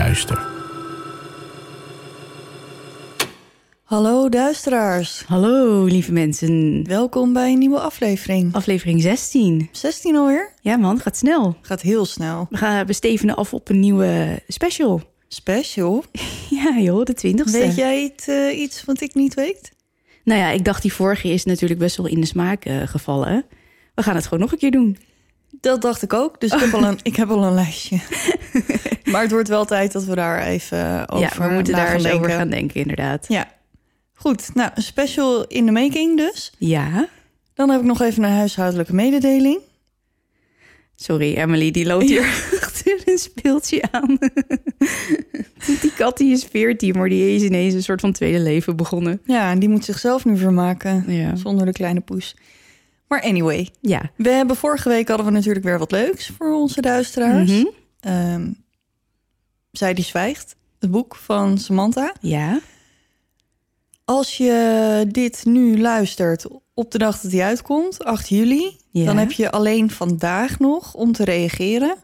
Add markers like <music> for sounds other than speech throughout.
Duister. Hallo duisteraars. Hallo, lieve mensen. Welkom bij een nieuwe aflevering. Aflevering 16. 16 alweer? Ja man, gaat snel. Gaat heel snel. We gaan bestevenen af op een nieuwe special. Special. <laughs> Ja joh, de twintigste. Weet jij het, eh, iets wat ik niet weet? Nou ja, ik dacht die vorige is natuurlijk best wel in de smaak eh, gevallen. We gaan het gewoon nog een keer doen. Dat dacht ik ook. Dus ik heb al een, ik heb al een lijstje. <laughs> maar het wordt wel tijd dat we daar even over ja, we moeten daar gaan eens over denken. gaan denken inderdaad. Ja. Goed, nou, een special in de making dus. Ja. Dan heb ik nog even een huishoudelijke mededeling. Sorry, Emily, die loopt hier <laughs> achter een speeltje aan. <laughs> die kat die is 14, maar die is ineens een soort van tweede leven begonnen. Ja, en die moet zichzelf nu vermaken. Ja. Zonder de kleine poes. Maar anyway, Ja. we hebben vorige week hadden we natuurlijk weer wat leuks voor onze duisteraars. Mhm. Ehm, Zij die zwijgt, het boek van Samantha. Ja. Als je dit nu luistert op de dag dat hij uitkomt, 8 juli, Ja. dan heb je alleen vandaag nog om te reageren.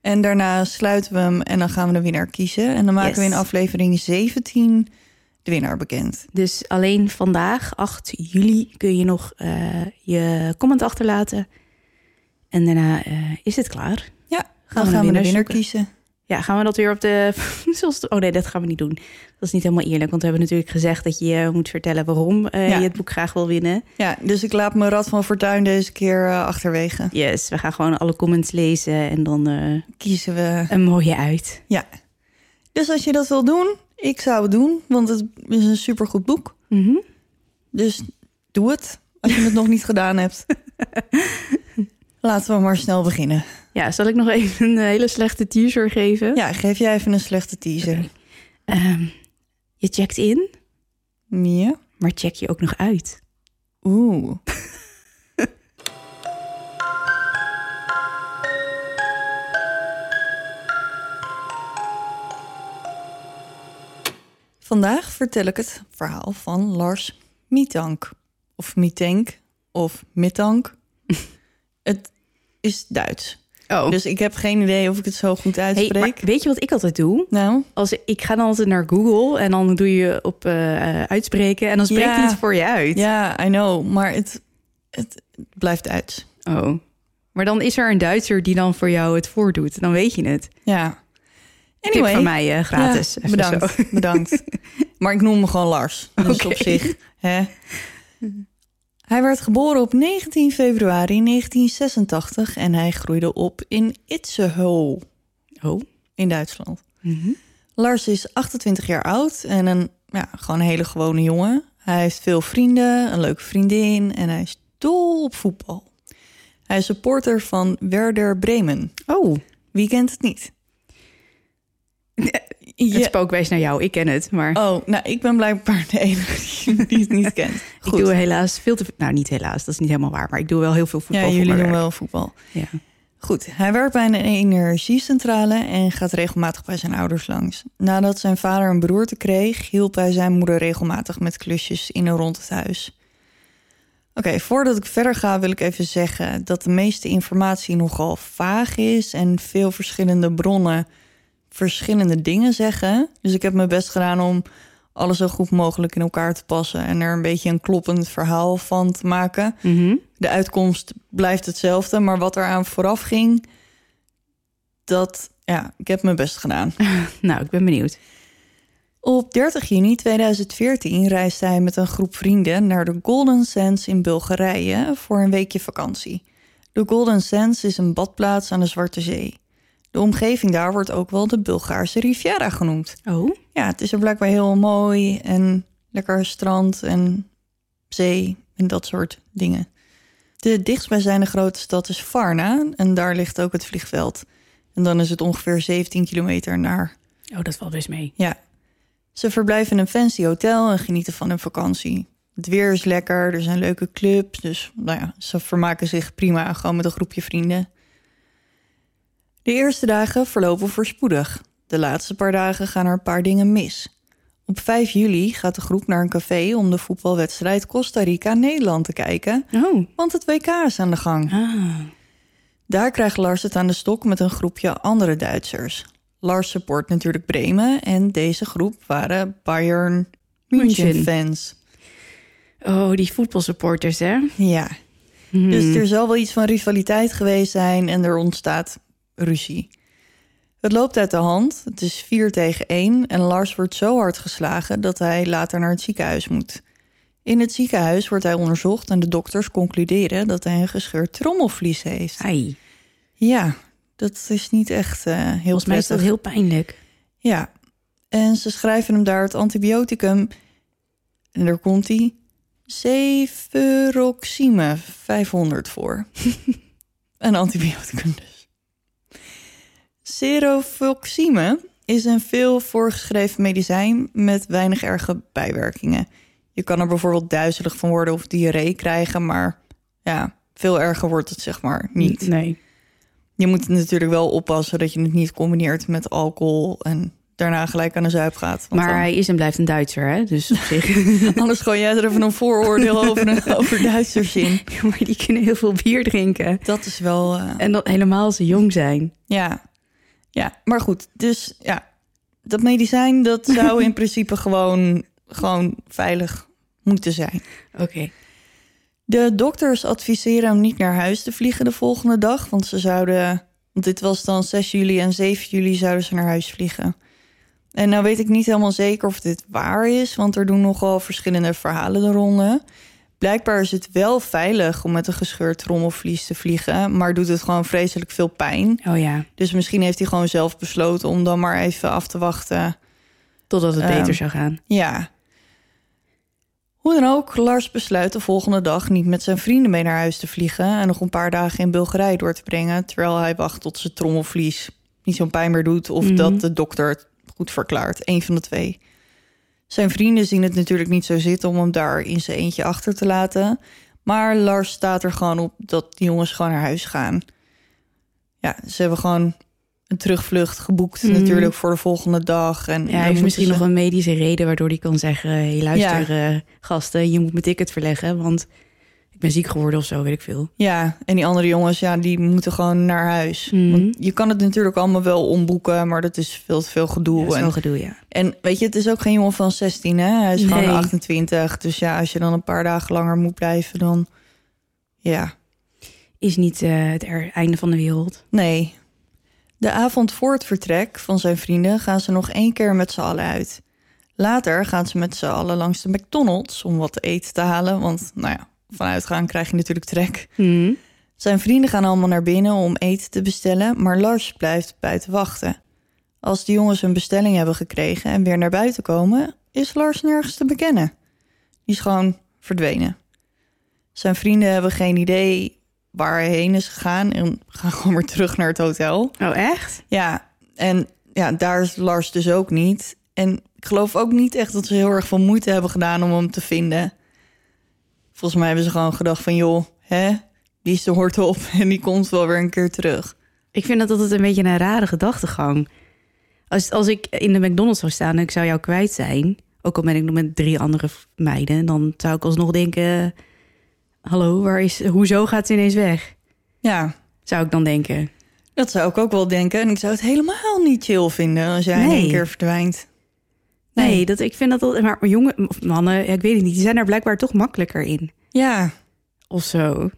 En daarna sluiten we hem en dan gaan we de winnaar kiezen. En dan maken Yes. we in aflevering 17 de winnaar bekend. Dus alleen vandaag, 8 juli, kun je nog eh, je comment achterlaten. En daarna eh, is het klaar. Ja, Gaan dan we gaan de we de winnaar winnaar zoeken. kiezen. Ja, gaan we dat weer op <laughs> de... Oh nee, dat gaan we niet doen. Dat is niet helemaal eerlijk, want we hebben natuurlijk gezegd... dat je eh, moet vertellen waarom eh, Ja. je het boek graag wil winnen. Ja, dus ik laat mijn Rad van Fortuin deze keer eh, achterwege. Yes, we gaan gewoon alle comments lezen en dan Kiezen we. een mooie uit. Ja. Dus als je dat wil doen, ik zou het doen, want het is een supergoed boek. Mhm. Dus doe het als je het nog niet gedaan hebt. <laughs> Laten we maar snel beginnen. Ja, zal ik nog even een eh, hele slechte teaser geven? Ja, geef jij even een slechte teaser. Ehm, je checkt in, Ja. maar check je ook nog uit. Oeh. <laughs> Vandaag vertel ik het verhaal van Lars Mietank. Of Mietank, of Mittank. <laughs> het is Duits. Oh, Dus ik heb geen idee of ik het zo goed hey, uitspreek. maar weet je wat ik altijd doe? Nou, Als ik ga dan altijd naar Google en dan doe je op eh, eh, uitspreken en dan spreekt Ja. hij het voor je uit. ja, I know, maar het, het blijft Duits. Oh. Maar dan is er een Duitser die dan voor jou het voordoet. Dan weet je het. Ja. Tip van mij eh, gratis. Ja, bedankt, <laughs> zo. bedankt. Maar ik noem me gewoon Lars. Dus op zich. Hè. Hij werd geboren op 19 februari 1986 en hij groeide op in Itzehoe Oh. in Duitsland. Mhm. Lars is 28 jaar oud en een ja, gewoon een hele gewone jongen. Hij heeft veel vrienden, een leuke vriendin en hij is dol op voetbal. Hij is supporter van Werder Bremen. Oh, Wie kent het niet? <laughs> het Ja. spook wijst naar jou. Ik ken het, maar Oh, nou, ik ben blijkbaar de enige die, het niet kent. <laughs> ik doe helaas veel te... Nou, niet helaas, dat is niet helemaal waar. Maar ik doe wel heel veel voetbal ja, jullie doen wel voetbal. Ja. Goed, hij werkt bij een energiecentrale en gaat regelmatig bij zijn ouders langs. Nadat zijn vader een beroerte kreeg, hielp hij zijn moeder regelmatig met klusjes in en rond het huis. Oké, voordat ik verder ga wil ik even zeggen dat de meeste informatie nogal vaag is en veel verschillende bronnen verschillende dingen zeggen. Dus ik heb mijn best gedaan om alles zo goed mogelijk in elkaar te passen en er een beetje een kloppend verhaal van te maken. Mhm. De uitkomst blijft hetzelfde, maar wat eraan vooraf ging, dat ja, ik heb mijn best gedaan. <laughs> Nou, ik ben benieuwd. Op 30 juni 2014 reisde hij met een groep vrienden naar de Golden Sands in Bulgarije voor een weekje vakantie. De Golden Sands is een badplaats aan de Zwarte Zee. De omgeving daar wordt ook wel de Bulgaarse Riviera genoemd. Oh, Ja, het is er blijkbaar heel mooi en lekker strand en zee en dat soort dingen. De dichtstbijzijnde grote stad is Varna en daar ligt ook het vliegveld. En dan is het ongeveer 17 kilometer naar oh dat valt best mee. ja. Ze verblijven in een fancy hotel en genieten van hun vakantie. Het weer is lekker, er zijn leuke clubs. Dus nou ja, ze vermaken zich prima gewoon met een groepje vrienden. De eerste dagen verlopen voorspoedig. De laatste paar dagen gaan er een paar dingen mis. Op 5 juli gaat de groep naar een café om de voetbalwedstrijd Costa Rica-Nederland te kijken. Oh, Want het WK is aan de gang. ah. Daar krijgt Lars het aan de stok met een groepje andere Duitsers. Lars support natuurlijk Bremen en deze groep waren Bayern München München. fans. Oh, die voetbalsupporters, hè? Ja, Hmm. dus er zal wel iets van rivaliteit geweest zijn en er ontstaat ruzie. Het loopt uit de hand. Het is 4 tegen 1 en Lars wordt zo hard geslagen dat hij later naar het ziekenhuis moet. In het ziekenhuis wordt hij onderzocht en de dokters concluderen dat hij een gescheurd trommelvlies heeft. Ai, Ja, dat is niet echt eh, heel volgens mij is dat heel pijnlijk. Ja, en ze schrijven hem daar het antibioticum. En daar komt hij. Cefuroxime 500 voor. <laughs> een antibioticum dus. Cerofoxime is een veel voorgeschreven medicijn met weinig erge bijwerkingen. Je kan er bijvoorbeeld duizelig van worden of diarree krijgen, maar ja, veel erger wordt het zeg maar niet. Nee. Je moet natuurlijk wel oppassen dat je het niet combineert met alcohol en daarna gelijk aan de zuip gaat. Maar dan- hij is en blijft een Duitser, hè? Dus op zich... <laughs> anders gooi jij er even een vooroordeel over, <laughs> over Duitsers in. maar die kunnen heel veel bier drinken. Dat is wel, eh, En dat helemaal als ze jong zijn. ja. Ja, maar goed. Dus ja, dat medicijn dat zou <laughs> in principe gewoon, gewoon veilig moeten zijn. Oké. De dokters adviseren hem niet naar huis te vliegen de volgende dag. Want ze zouden, want dit was dan 6 juli en 7 juli zouden ze naar huis vliegen. En nou weet ik niet helemaal zeker of dit waar is, want er doen nogal verschillende verhalen de ronde. Blijkbaar is het wel veilig om met een gescheurd trommelvlies te vliegen, maar doet het gewoon vreselijk veel pijn. Oh ja, Dus misschien heeft hij gewoon zelf besloten om dan maar even af te wachten. totdat het Ehm, beter zou gaan. Ja. Hoe dan ook, Lars besluit de volgende dag niet met zijn vrienden mee naar huis te vliegen en nog een paar dagen in Bulgarije door te brengen, terwijl hij wacht tot zijn trommelvlies niet zo'n pijn meer doet of Mhm. dat de dokter het goed verklaart. Eén van de twee. Zijn vrienden zien het natuurlijk niet zo zitten om hem daar in zijn eentje achter te laten. Maar Lars staat er gewoon op dat die jongens gewoon naar huis gaan. Ja, ze hebben gewoon een terugvlucht geboekt Mhm. natuurlijk voor de volgende dag. En Ja, hij heeft misschien ze- nog een medische reden waardoor hij kan zeggen... hey, luister eh, gasten, je moet mijn ticket verleggen... want ik ben ziek geworden of zo, weet ik veel. Ja, en die andere jongens, ja, die moeten gewoon naar huis. Mhm. Want je kan het natuurlijk allemaal wel omboeken, maar dat is veel te veel gedoe. Ja, en, wel gedoe, ja. en weet je, het is ook geen jongen van 16, hè? Hij is gewoon Nee. 28. Dus ja, als je dan een paar dagen langer moet blijven, dan... Ja, Is niet eh, het einde van de wereld. nee. De avond voor het vertrek van zijn vrienden gaan ze nog één keer met z'n allen uit. Later gaan ze met z'n allen langs de McDonald's om wat te eten te halen. Want, nou ja, vanuitgaan krijg je natuurlijk trek. Mhm. Zijn vrienden gaan allemaal naar binnen om eten te bestellen, maar Lars blijft buiten wachten. Als de jongens een bestelling hebben gekregen en weer naar buiten komen, is Lars nergens te bekennen. Die is gewoon verdwenen. Zijn vrienden hebben geen idee waar hij heen is gegaan en gaan gewoon weer terug naar het hotel. Oh, echt? Ja, en ja, daar is Lars dus ook niet. En ik geloof ook niet echt dat ze heel erg veel moeite hebben gedaan om hem te vinden. Volgens mij hebben ze gewoon gedacht van, joh, hè, die is de hort op <laughs> en die komt wel weer een keer terug. Ik vind dat altijd een beetje een rare gedachtegang. Als, als ik in de McDonald's zou staan en ik zou jou kwijt zijn... ook al ben ik nog met drie andere meiden... dan zou ik alsnog denken... hallo, waar is, hoezo gaat ze ineens weg? Ja, Zou ik dan denken. dat zou ik ook wel denken. En ik zou het helemaal niet chill vinden als jij in één keer verdwijnt. Nee, Nee. dat, ik vind dat... al- Maar jongen of mannen, ja, ik weet het niet... die zijn er blijkbaar toch makkelijker in. Ja, Of zo.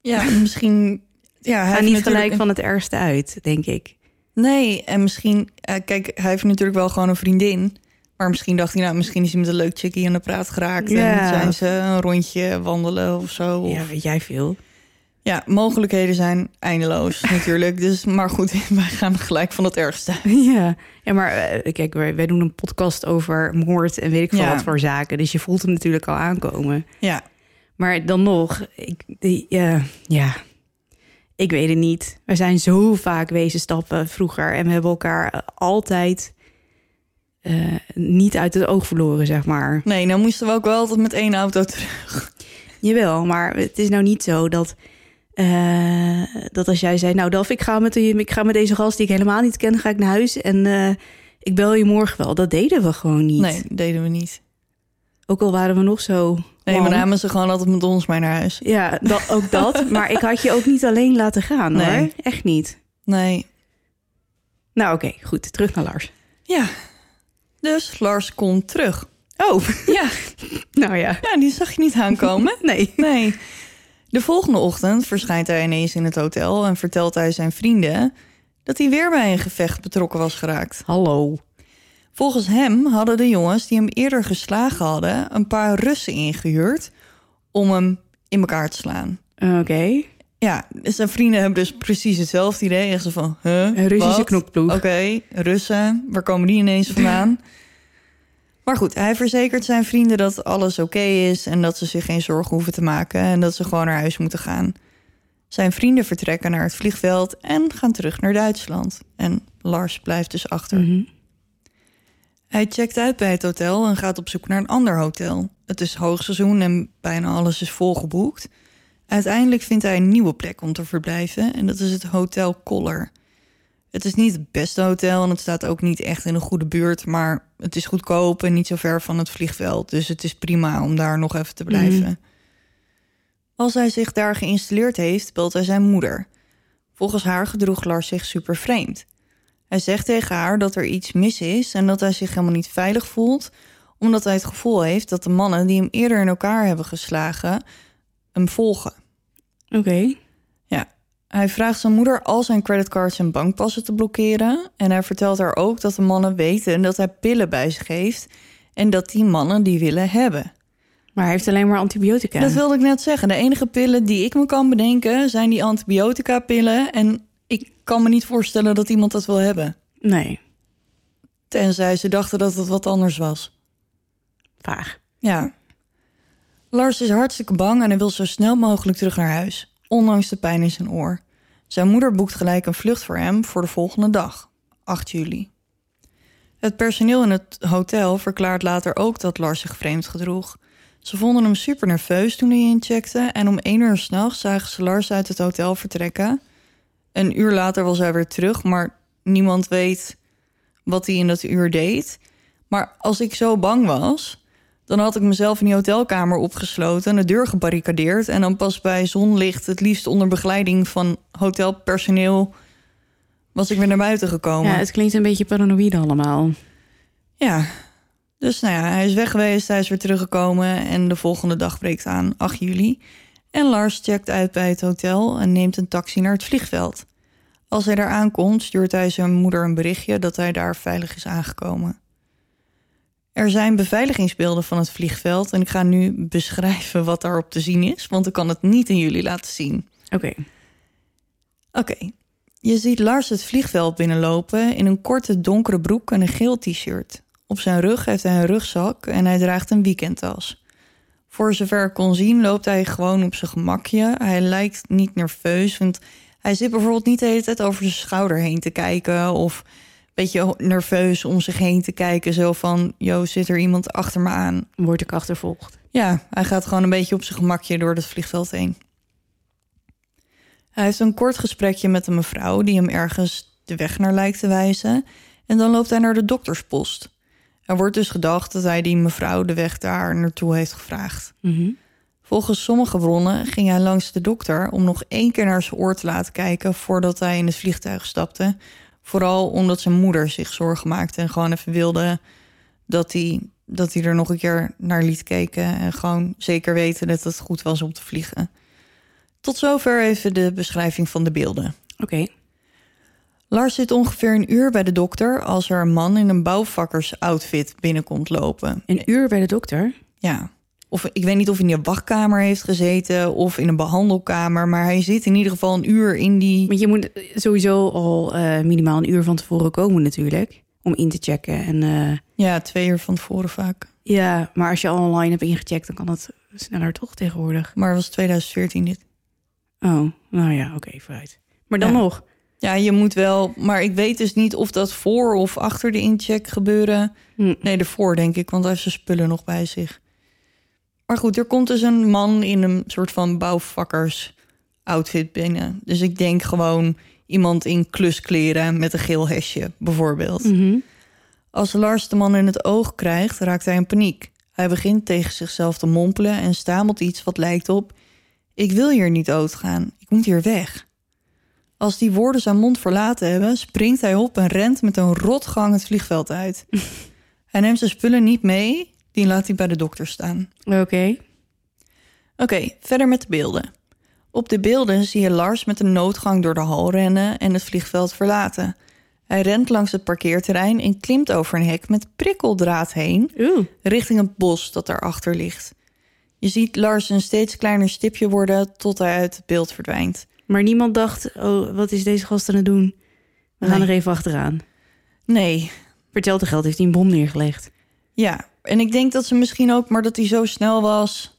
ja <laughs> misschien... Ja, hij niet gelijk een- van het ergste uit, denk ik. Nee, en misschien... eh, kijk, hij heeft natuurlijk wel gewoon een vriendin. Maar misschien dacht hij, nou, misschien is hij met een leuk chickie aan de praat geraakt. Ja. En zijn ze een rondje wandelen of zo. Of- Ja, weet jij veel. Ja, mogelijkheden zijn eindeloos <laughs> natuurlijk. Dus, maar goed, <laughs> wij gaan gelijk van het ergste. <laughs> Ja, ja maar eh, kijk, wij, wij doen een podcast over moord en weet ik veel Ja. wat voor zaken. Dus je voelt hem natuurlijk al aankomen. Ja, Maar dan nog, ik, die, ja, ja, ik weet het niet. We zijn zo vaak wezen stappen vroeger en we hebben elkaar altijd eh, niet uit het oog verloren, zeg maar. nee, nou moesten we ook wel altijd met één auto terug. Jawel, maar het is nou niet zo dat, eh, dat als jij zei, nou Daf, ik ga, met die, ik ga met deze gast die ik helemaal niet ken, ga ik naar huis en eh, ik bel je morgen wel. Dat deden we gewoon niet. Nee, dat deden we niet. Ook al waren we nog zo. Nee, lam. namen ze gewoon altijd met ons mee naar huis. Ja, dat, ook dat. <laughs> maar ik had je ook niet alleen laten gaan Nee. hoor. Echt niet. Nee. Nou oké, goed. Terug naar Lars. Ja. Dus Lars komt terug. Oh, Ja, <laughs> nou ja. ja die zag je niet aankomen. <laughs> Nee. Nee. De volgende ochtend verschijnt hij ineens in het hotel en vertelt hij zijn vrienden dat hij weer bij een gevecht betrokken was geraakt. Hallo. Volgens hem hadden de jongens die hem eerder geslagen hadden een paar Russen ingehuurd om hem in elkaar te slaan. Oké. Ja, zijn vrienden hebben dus precies hetzelfde idee. Echt zo van, huh, Een Russische knokploeg. Oké, Russen, waar komen die ineens vandaan? <laughs> maar goed, hij verzekert zijn vrienden dat alles oké is... en dat ze zich geen zorgen hoeven te maken... en dat ze gewoon naar huis moeten gaan. Zijn vrienden vertrekken naar het vliegveld en gaan terug naar Duitsland. En Lars blijft dus achter. Mhm. Hij checkt uit bij het hotel en gaat op zoek naar een ander hotel. Het is hoogseizoen en bijna alles is volgeboekt. Uiteindelijk vindt hij een nieuwe plek om te verblijven en dat is het Hotel Koller. Het is niet het beste hotel en het staat ook niet echt in een goede buurt, maar het is goedkoop en niet zo ver van het vliegveld, dus het is prima om daar nog even te blijven. Als hij zich daar geïnstalleerd heeft, belt hij zijn moeder. Volgens haar gedroeg Lars zich super vreemd. Hij zegt tegen haar dat er iets mis is en dat hij zich helemaal niet veilig voelt, omdat hij het gevoel heeft dat de mannen die hem eerder in elkaar hebben geslagen hem volgen. Oké. Hij vraagt zijn moeder al zijn creditcards en bankpassen te blokkeren en hij vertelt haar ook dat de mannen weten dat hij pillen bij zich heeft en dat die mannen die willen hebben. Maar hij heeft alleen maar antibiotica. Dat wilde ik net zeggen. De enige pillen die ik me kan bedenken zijn die antibiotica-pillen en ik kan me niet voorstellen dat iemand dat wil hebben. Nee, Tenzij ze dachten dat het wat anders was. vaag. Ja. Lars is hartstikke bang en hij wil zo snel mogelijk terug naar huis, ondanks de pijn in zijn oor. Zijn moeder boekt gelijk een vlucht voor hem voor de volgende dag, 8 juli. Het personeel in het hotel verklaart later ook dat Lars zich vreemd gedroeg. Ze vonden hem super nerveus toen hij incheckte en om 1 uur s'nachts zagen ze Lars uit het hotel vertrekken. Een uur later was hij weer terug, maar niemand weet wat hij in dat uur deed. Maar als ik zo bang was, dan had ik mezelf in die hotelkamer opgesloten en de deur gebarricadeerd. En dan pas bij zonlicht, het liefst onder begeleiding van hotelpersoneel, was ik weer naar buiten gekomen. Ja, het klinkt een beetje paranoïde allemaal. Ja, dus nou ja, hij is weg geweest, hij is weer teruggekomen en de volgende dag breekt aan, 8 juli. En Lars checkt uit bij het hotel en neemt een taxi naar het vliegveld. Als hij daar aankomt, stuurt hij zijn moeder een berichtje dat hij daar veilig is aangekomen. Er zijn beveiligingsbeelden van het vliegveld en ik ga nu beschrijven wat daarop te zien is, want ik kan het niet aan jullie laten zien. Oké. Oké. Je ziet Lars het vliegveld binnenlopen in een korte donkere broek en een geel t-shirt. Op zijn rug heeft hij een rugzak en hij draagt een weekendtas. Voor zover ik kon zien loopt hij gewoon op zijn gemakje. Hij lijkt niet nerveus, want hij zit bijvoorbeeld niet de hele tijd over zijn schouder heen te kijken... of beetje nerveus om zich heen te kijken. Zo van, yo, zit er iemand achter me aan? Word ik achtervolgd. Ja, hij gaat gewoon een beetje op zijn gemakje door het vliegveld heen. Hij heeft een kort gesprekje met een mevrouw die hem ergens de weg naar lijkt te wijzen. En dan loopt hij naar de dokterspost. Er wordt dus gedacht dat hij die mevrouw de weg daar naartoe heeft gevraagd. Mhm. Volgens sommige bronnen ging hij langs de dokter om nog één keer naar zijn oor te laten kijken voordat hij in het vliegtuig stapte. Vooral omdat zijn moeder zich zorgen maakte en gewoon even wilde dat hij, dat hij er nog een keer naar liet kijken. En gewoon zeker weten dat het goed was om te vliegen. Tot zover even de beschrijving van de beelden. Oké. Lars zit ongeveer een uur bij de dokter als er een man in een bouwvakkersoutfit binnenkomt lopen. Een uur bij de dokter? Ja. Of ik weet niet of hij in een wachtkamer heeft gezeten of in een behandelkamer, maar hij zit in ieder geval een uur in die. Want je moet sowieso al eh, minimaal een uur van tevoren komen natuurlijk. Om in te checken. En eh, Ja, twee uur van tevoren vaak. ja, maar als je al online hebt ingecheckt, dan kan dat sneller toch tegenwoordig. Maar het was 2014 dit. Oh, nou ja, oké, vooruit. Maar dan Ja. nog. Ja, je moet wel, maar ik weet dus niet of dat voor of achter de incheck gebeuren. Hm. Nee, ervoor denk ik, want hij heeft zijn spullen nog bij zich. Maar goed, er komt dus een man in een soort van bouwvakkers outfit binnen. Dus ik denk gewoon iemand in kluskleren met een geel hesje, bijvoorbeeld. Mhm. Als Lars de man in het oog krijgt, raakt hij in paniek. Hij begint tegen zichzelf te mompelen en stamelt iets wat lijkt op... Ik wil hier niet doodgaan, ik moet hier weg. Als die woorden zijn mond verlaten hebben, springt hij op en rent met een rotgang het vliegveld uit. <laughs> hij neemt zijn spullen niet mee, die laat hij bij de dokter staan. Oké. Oké, verder met de beelden. Op de beelden zie je Lars met een noodgang door de hal rennen en het vliegveld verlaten. Hij rent langs het parkeerterrein en klimt over een hek met prikkeldraad heen Oeh. richting het bos dat daarachter ligt. Je ziet Lars een steeds kleiner stipje worden tot hij uit het beeld verdwijnt. Maar niemand dacht, oh, wat is deze gast aan het doen? We gaan Nee. er even achteraan. Nee, Vertel te geld heeft hij een bom neergelegd. Ja. En ik denk dat ze misschien ook, maar dat hij zo snel was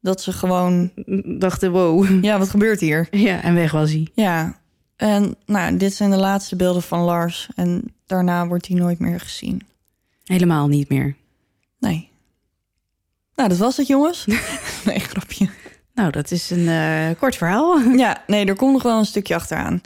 dat ze gewoon, Dachten, wow. ja, wat gebeurt hier? Ja, en weg was hij. Ja. En nou, dit zijn de laatste beelden van Lars en daarna wordt hij nooit meer gezien. Helemaal niet meer. Nee. Nou, dat was het, jongens. <laughs> nee, grapje. Nou, dat is een eh, kort verhaal. Ja, nee, er komt nog wel een stukje achteraan.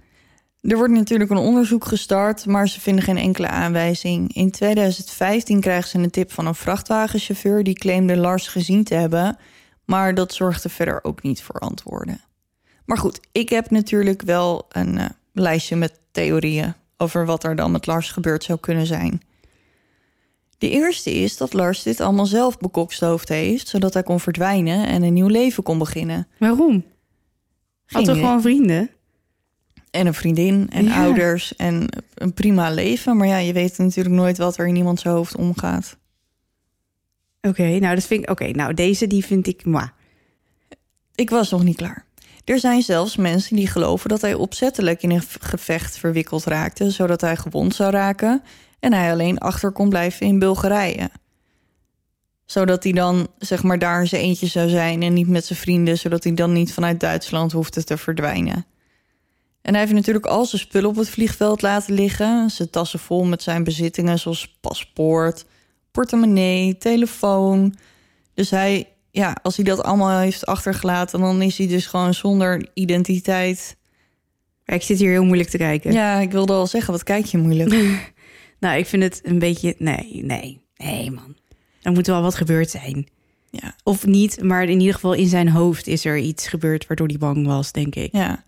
Er wordt natuurlijk een onderzoek gestart, maar ze vinden geen enkele aanwijzing. In 2015 krijgen ze een tip van een vrachtwagenchauffeur die claimde Lars gezien te hebben, maar dat zorgde verder ook niet voor antwoorden. Maar goed, ik heb natuurlijk wel een eh, lijstje met theorieën over wat er dan met Lars gebeurd zou kunnen zijn. De eerste is dat Lars dit allemaal zelf bekokstoofd heeft, zodat hij kon verdwijnen en een nieuw leven kon beginnen. Waarom? Had Geen idee. gewoon vrienden? En een vriendin en Ja. ouders en een prima leven. Maar ja, je weet natuurlijk nooit wat er in iemands hoofd omgaat. Oké, nou dat vind ik. Oké, nou deze die vind ik. Mwah. Ik was nog niet klaar. Er zijn zelfs mensen die geloven dat hij opzettelijk in een gevecht verwikkeld raakte, zodat hij gewond zou raken en hij alleen achter kon blijven in Bulgarije. Zodat hij dan zeg maar daar zijn eentje zou zijn en niet met zijn vrienden, zodat hij dan niet vanuit Duitsland hoefde te verdwijnen. En hij heeft natuurlijk al zijn spullen op het vliegveld laten liggen. Zijn tassen vol met zijn bezittingen zoals paspoort, portemonnee, telefoon. Dus hij, ja, als hij dat allemaal heeft achtergelaten, dan is hij dus gewoon zonder identiteit. Ik zit hier heel moeilijk te kijken. Ja, ik wilde al zeggen, wat kijk je moeilijk. <laughs> Nou, ik vind het een beetje. Nee, nee, nee, man. Er moet wel wat gebeurd zijn. Ja, Of niet, maar in ieder geval in zijn hoofd is er iets gebeurd waardoor hij bang was, denk ik. ja.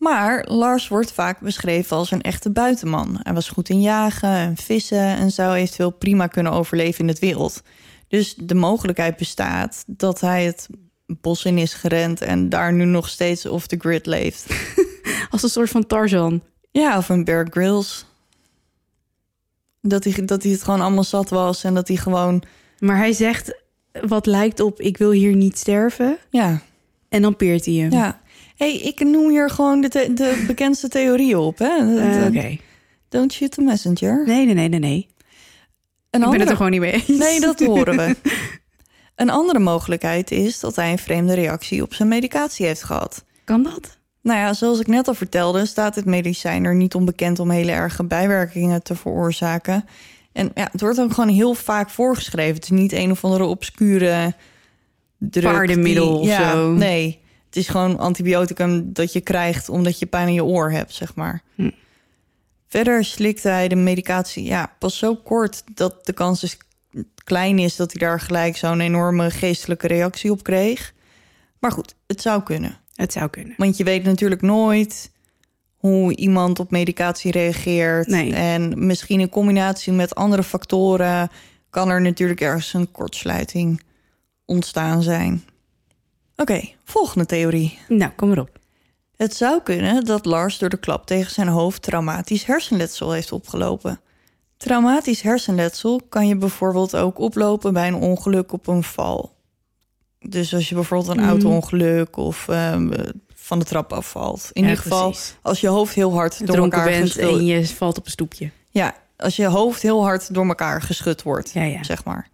Maar Lars wordt vaak beschreven als een echte buitenman. Hij was goed in jagen en vissen en zou eventueel prima kunnen overleven in het wereld. Dus de mogelijkheid bestaat dat hij het bos in is gerend en daar nu nog steeds off the grid leeft. <laughs> Als een soort van Tarzan. Ja, of een Bear Grylls. Dat hij, dat hij het gewoon allemaal zat was en dat hij gewoon... Maar hij zegt wat lijkt op: ik wil hier niet sterven. Ja, En dan peert hij hem. ja. Hey, ik noem hier gewoon de, de bekendste theorieën op. Hè? Eh, De- Oké. Don't shoot the messenger. Nee, nee, nee, nee, nee. Een ik ben andere- het er gewoon niet mee eens. Nee, dat horen we. <laughs> Een andere mogelijkheid is dat hij een vreemde reactie op zijn medicatie heeft gehad. Kan dat? Nou ja, zoals ik net al vertelde, staat dit medicijn er niet onbekend om hele erge bijwerkingen te veroorzaken. En ja, het wordt ook gewoon heel vaak voorgeschreven. Het is niet een of andere obscure druk. Paardenmiddel die- of ja, zo. Nee, Het is gewoon antibioticum dat je krijgt omdat je pijn in je oor hebt, zeg maar. Hm. Verder slikte hij de medicatie ja, pas zo kort dat de kans dus klein is dat hij daar gelijk zo'n enorme geestelijke reactie op kreeg. Maar goed, het zou kunnen. Het zou kunnen. Want je weet natuurlijk nooit hoe iemand op medicatie reageert. Nee. En misschien in combinatie met andere factoren kan er natuurlijk ergens een kortsluiting ontstaan zijn. Oké, volgende theorie. Nou, kom erop. Het zou kunnen dat Lars door de klap tegen zijn hoofd traumatisch hersenletsel heeft opgelopen. Traumatisch hersenletsel kan je bijvoorbeeld ook oplopen bij een ongeluk op een val. Dus als je bijvoorbeeld een Mhm. auto-ongeluk of ehm, van de trap afvalt. In Ja, ieder geval, precies. als je hoofd heel hard door Dronken elkaar bent geschud en je valt op een stoepje. Ja, als je hoofd heel hard door elkaar geschud wordt, Ja, ja. zeg maar.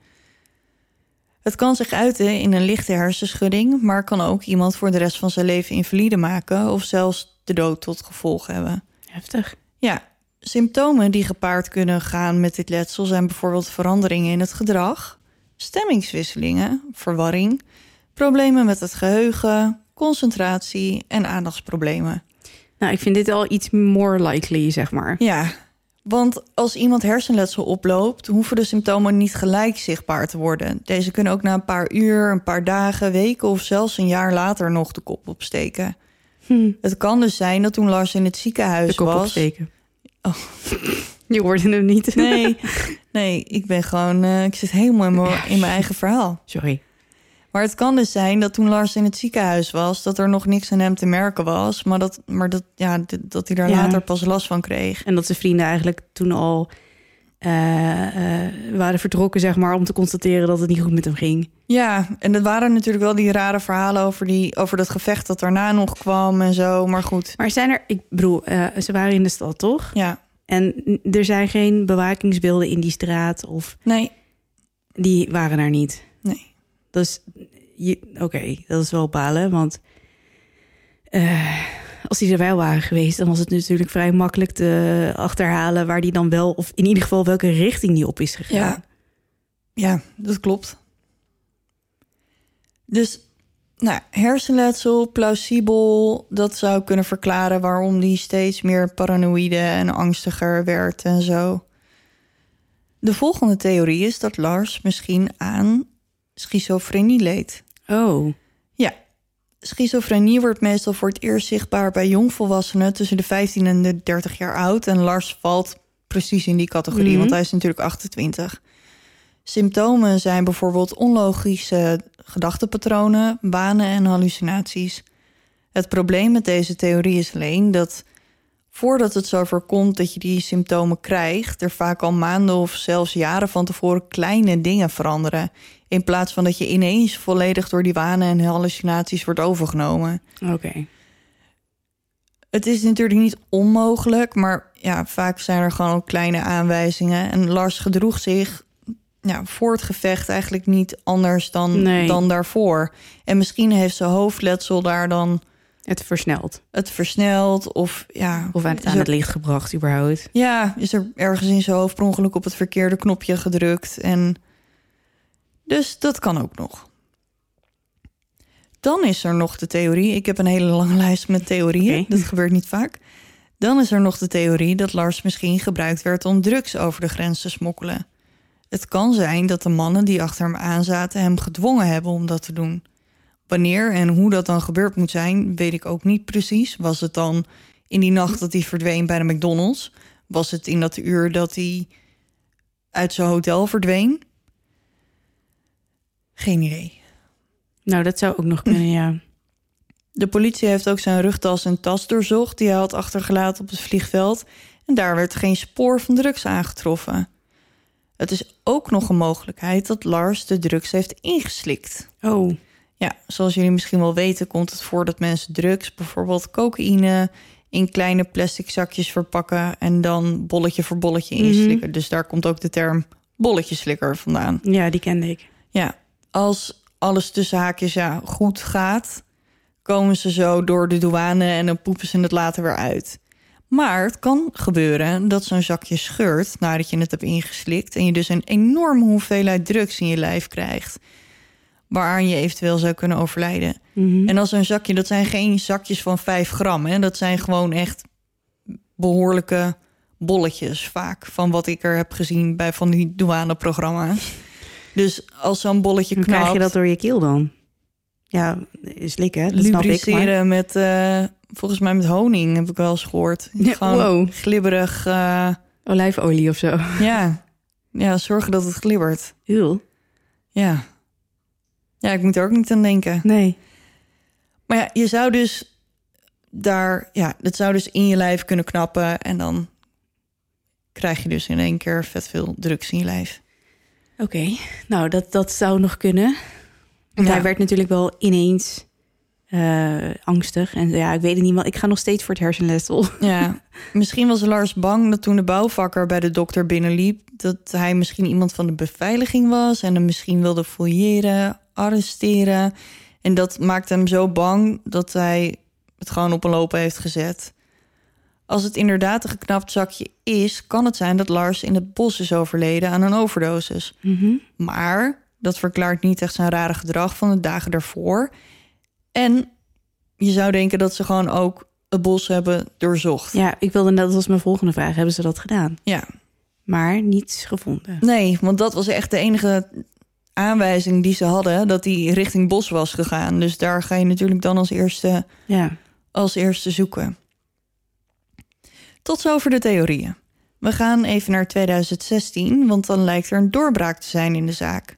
Het kan zich uiten in een lichte hersenschudding, maar kan ook iemand voor de rest van zijn leven invalide maken of zelfs de dood tot gevolg hebben. Heftig. Ja, symptomen die gepaard kunnen gaan met dit letsel zijn bijvoorbeeld veranderingen in het gedrag, stemmingswisselingen, verwarring, problemen met het geheugen, concentratie en aandachtsproblemen. Nou, ik vind dit al iets more likely, zeg maar. Ja, want als iemand hersenletsel oploopt, hoeven de symptomen niet gelijk zichtbaar te worden. Deze kunnen ook na een paar uur, een paar dagen, weken of zelfs een jaar later nog de kop opsteken. Hm. Het kan dus zijn dat toen Lars in het ziekenhuis De kop was. opsteken. Oh. <laughs> Je hoorde hem niet. Nee, nee, ik ben gewoon, eh, ik zit helemaal in mijn, in mijn eigen verhaal. Sorry. Maar het kan dus zijn dat toen Lars in het ziekenhuis was, dat er nog niks aan hem te merken was, maar dat, maar dat, ja, dat hij daar Ja. later pas last van kreeg. En dat zijn vrienden eigenlijk toen al eh, eh, waren vertrokken, zeg maar, om te constateren dat het niet goed met hem ging. Ja, en er waren natuurlijk wel die rare verhalen over, die, over dat gevecht dat daarna nog kwam en zo. Maar goed, Maar zijn er, ik bedoel, eh, ze waren in de stad, toch? ja, En er zijn geen bewakingsbeelden in die straat of nee, die waren er niet. nee. Dus oké, dat is wel balen, want eh, als die er wel waren geweest, dan was het natuurlijk vrij makkelijk te achterhalen waar die dan wel, of in ieder geval welke richting die op is gegaan. Ja, ja dat klopt. Dus, nou, hersenletsel, plausibel, dat zou kunnen verklaren waarom die steeds meer paranoïde en angstiger werd en zo. De volgende theorie is dat Lars misschien aan schizofrenie leed. Oh, Ja, schizofrenie wordt meestal voor het eerst zichtbaar bij jongvolwassenen tussen de 15 en de 30 jaar oud. En Lars valt precies in die categorie, Mhm. want hij is natuurlijk 28. Symptomen zijn bijvoorbeeld onlogische gedachtepatronen, banen en hallucinaties. Het probleem met deze theorie is alleen dat voordat het zover komt dat je die symptomen krijgt, er vaak al maanden of zelfs jaren van tevoren kleine dingen veranderen. In plaats van dat je ineens volledig door die wanen en hallucinaties wordt overgenomen. oké. Het is natuurlijk niet onmogelijk, maar ja, vaak zijn er gewoon ook kleine aanwijzingen. En Lars gedroeg zich ja, voor het gevecht eigenlijk niet anders dan, Nee. dan daarvoor. En misschien heeft zijn hoofdletsel daar dan Het versnelt. het versneld of ja... Of aan het, aan er- het licht gebracht, überhaupt. Ja, is er ergens in zijn hoofd per ongeluk op het verkeerde knopje gedrukt. En dus dat kan ook nog. Dan is er nog de theorie. Ik heb een hele lange <laughs> lijst met theorieën. Dat gebeurt niet vaak. Dan is er nog de theorie dat Lars misschien gebruikt werd om drugs over de grens te smokkelen. Het kan zijn dat de mannen die achter hem aanzaten hem gedwongen hebben om dat te doen. Wanneer en hoe dat dan gebeurd moet zijn, weet ik ook niet precies. Was het dan in die nacht dat hij verdween bij de McDonald's? Was het in dat uur dat hij uit zijn hotel verdween? Geen idee. Nou, dat zou ook nog kunnen, ja. De politie heeft ook zijn rugtas en tas doorzocht die hij had achtergelaten op het vliegveld. En daar werd geen spoor van drugs aangetroffen. Het is ook nog een mogelijkheid dat Lars de drugs heeft ingeslikt. Oh, Ja, zoals jullie misschien wel weten, komt het voor dat mensen drugs, bijvoorbeeld cocaïne, in kleine plastic zakjes verpakken en dan bolletje voor bolletje Mhm. inslikken. Dus daar komt ook de term bolletjeslikker vandaan. ja, die kende ik. Ja, als alles tussen haakjes ja, goed gaat, komen ze zo door de douane en dan poepen ze het later weer uit. Maar het kan gebeuren dat zo'n zakje scheurt nadat je het hebt ingeslikt en je dus een enorme hoeveelheid drugs in je lijf krijgt. waaraan je eventueel zou kunnen overlijden. Mhm. En als een zakje, dat zijn geen zakjes van 5 gram. Hè? Dat zijn gewoon echt behoorlijke bolletjes vaak. Van wat ik er heb gezien bij van die douaneprogramma's. Dus als zo'n bolletje knapt... krijg je dat door je keel dan? Ja, slikken, dat snap ik. Maar... met, eh, volgens mij met honing, heb ik wel eens gehoord. Ja, Gewoon wow. glibberig, eh, Olijfolie of zo. ja. Ja, zorgen dat het glibbert. Heel. Ja. Ja, ik moet er ook niet aan denken. Nee. Maar ja, je zou dus daar, ja, het zou dus in je lijf kunnen knappen en dan krijg je dus in één keer vet veel drugs in je lijf. Oké, nou dat, dat zou nog kunnen. Want Ja. hij werd natuurlijk wel ineens eh, angstig. En ja, ik weet het niet, maar ik ga nog steeds voor het hersenletsel. <laughs> Ja, misschien was Lars bang dat toen de bouwvakker bij de dokter binnenliep, dat hij misschien iemand van de beveiliging was en hem misschien wilde fouilleren, arresteren. En dat maakte hem zo bang dat hij het gewoon op een lopen heeft gezet. Als het inderdaad een geknapt zakje is, kan het zijn dat Lars in het bos is overleden aan een overdosis. Maar dat verklaart niet echt zijn rare gedrag van de dagen daarvoor. En je zou denken dat ze gewoon ook het bos hebben doorzocht. Ja, ik wilde dat was mijn volgende vraag. Hebben ze dat gedaan? Ja. Maar niets gevonden. Nee, want dat was echt de enige aanwijzing die ze hadden... dat hij richting bos was gegaan. Dus daar ga je natuurlijk dan als eerste, Ja. als eerste zoeken. Tot zover de theorieën. We gaan even naar 2016, want dan lijkt er een doorbraak te zijn in de zaak.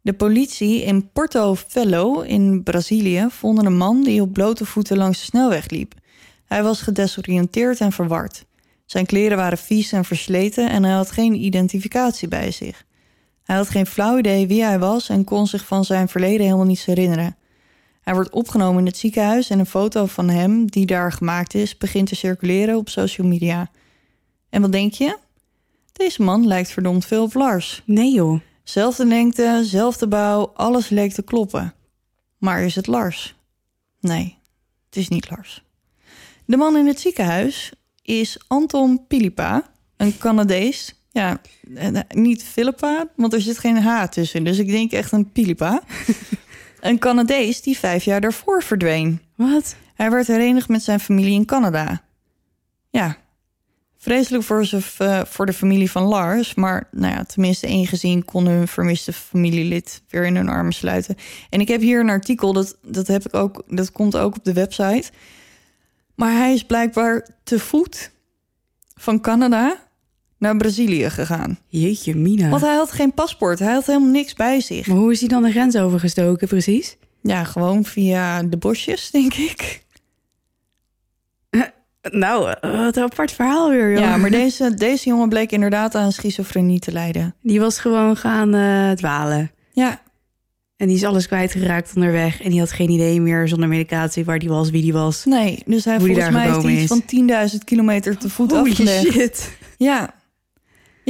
De politie in Porto Velho in Brazilië vonden een man die op blote voeten langs de snelweg liep. Hij was gedesoriënteerd en verward. Zijn kleren waren vies en versleten en hij had geen identificatie bij zich. Hij had geen flauw idee wie hij was en kon zich van zijn verleden helemaal niets herinneren. Hij wordt opgenomen in het ziekenhuis en een foto van hem die daar gemaakt is begint te circuleren op social media. En wat denk je? Deze man lijkt verdomd veel op Lars. Nee joh. Zelfde lengte, zelfde bouw, alles leek te kloppen. Maar is het Lars? Nee, het is niet Lars. De man in het ziekenhuis is Anton Pilipa, een Canadees. Ja, eh, niet Philippa, want er zit geen H tussen. Dus ik denk echt een Pilipa. <laughs> een Canadees die vijf jaar daarvoor verdween. Wat? Hij werd herenigd met zijn familie in Canada. Ja, vreselijk voor, ze, eh, voor de familie van Lars. Maar nou ja, tenminste één gezien kon hun vermiste familielid weer in hun armen sluiten. En ik heb hier een artikel, dat, dat, heb ik ook, dat komt ook op de website. Maar hij is blijkbaar te voet van Canada naar Brazilië gegaan. Jeetje mina. Want hij had geen paspoort, hij had helemaal niks bij zich. Maar hoe is hij dan de grens overgestoken precies? Ja, gewoon via de bosjes, denk ik. <laughs> Nou, wat een apart verhaal weer joh. Ja, maar deze, deze jongen bleek inderdaad aan schizofrenie te lijden. Die was gewoon gaan eh, dwalen. Ja, En die is alles kwijtgeraakt onderweg. En die had geen idee meer zonder medicatie waar die was, wie die was. nee. Dus hij volgens mij gekomen iets is. van 10.000 kilometer te voet Holy afgelegd. shit. Ja.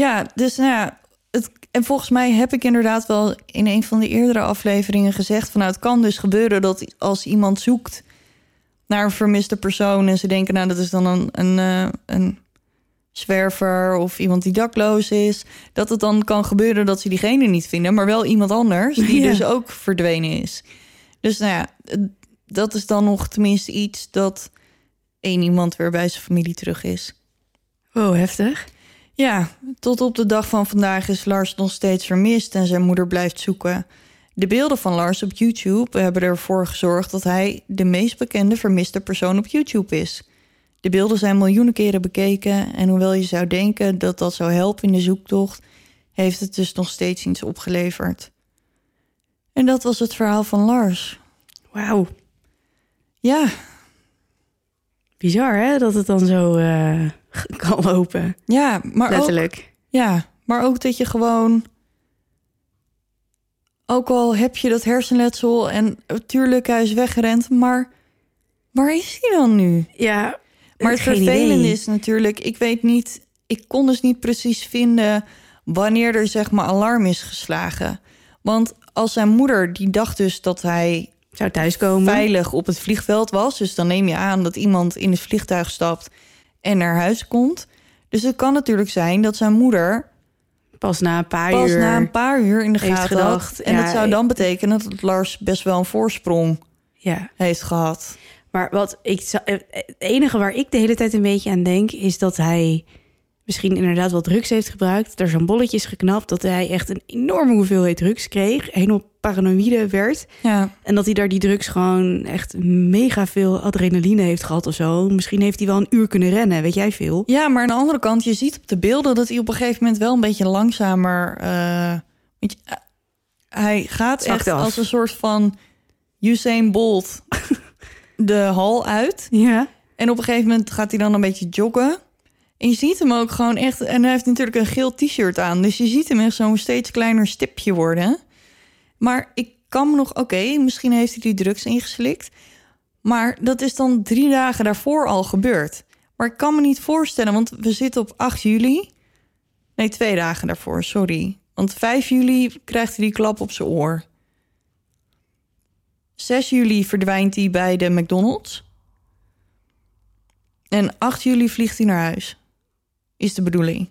Ja, dus nou ja. Het, en volgens mij heb ik inderdaad wel in een van de eerdere afleveringen gezegd... van nou, het kan dus gebeuren dat als iemand zoekt naar een vermiste persoon... en ze denken, nou, dat is dan een, een, eh, een zwerver of iemand die dakloos is... dat het dan kan gebeuren dat ze diegene niet vinden... maar wel iemand anders die Ja. dus ook verdwenen is. Dus nou ja, dat is dan nog tenminste iets... dat één iemand weer bij zijn familie terug is. Oh, heftig. Ja, tot op de dag van vandaag is Lars nog steeds vermist en zijn moeder blijft zoeken. De beelden van Lars op YouTube hebben ervoor gezorgd dat hij de meest bekende vermiste persoon op YouTube is. De beelden zijn miljoenen keren bekeken en hoewel je zou denken dat dat zou helpen in de zoektocht, heeft het dus nog steeds iets opgeleverd. En dat was het verhaal van Lars. Wauw. Ja, Bizar hè, dat het dan zo eh, <laughs> kan lopen. ja, maar ook, Letterlijk. Ja, maar ook dat je gewoon. Ook al heb je dat hersenletsel en natuurlijk hij is weggerend, maar waar is hij dan nu? Ja, Maar het vervelende idee. is natuurlijk, ik weet niet, ik kon dus niet precies vinden wanneer er zeg maar alarm is geslagen. Want als zijn moeder, die dacht dus dat hij Zou thuiskomen. veilig op het vliegveld was. Dus dan neem je aan dat iemand in het vliegtuig stapt en naar huis komt. Dus het kan natuurlijk zijn dat zijn moeder Pas na een paar pas uur. na een paar uur in de gaten gedacht, had. En ja, dat zou dan betekenen dat Lars best wel een voorsprong Ja. heeft gehad. Maar wat ik zou- eh, het enige waar ik de hele tijd een beetje aan denk, is dat hij misschien inderdaad wat drugs heeft gebruikt. Er zo'n bolletje is geknapt, dat hij echt een enorme hoeveelheid drugs kreeg. Helemaal paranoïde werd. Ja, En dat hij daar die drugs gewoon echt mega veel adrenaline heeft gehad of zo. Misschien heeft hij wel een uur kunnen rennen, weet jij veel. ja, maar aan de andere kant, je ziet op de beelden dat hij op een gegeven moment wel een beetje langzamer. eh, weet je, eh, hij gaat Zakt echt af. als een soort van Usain Bolt <laughs> de hal uit. Ja. En op een gegeven moment gaat hij dan een beetje joggen. En je ziet hem ook gewoon echt... En hij heeft natuurlijk een geel t-shirt aan. Dus je ziet hem echt zo'n steeds kleiner stipje worden. Maar ik kan me nog... Oké, misschien heeft hij die drugs ingeslikt. Maar dat is dan drie dagen daarvoor al gebeurd. Maar ik kan me niet voorstellen, want we zitten op 8 juli. Nee, twee dagen daarvoor, sorry. Want 5 juli krijgt hij die klap op zijn oor. 6 juli verdwijnt hij bij de McDonald's. En 8 juli vliegt hij naar huis. Is de bedoeling.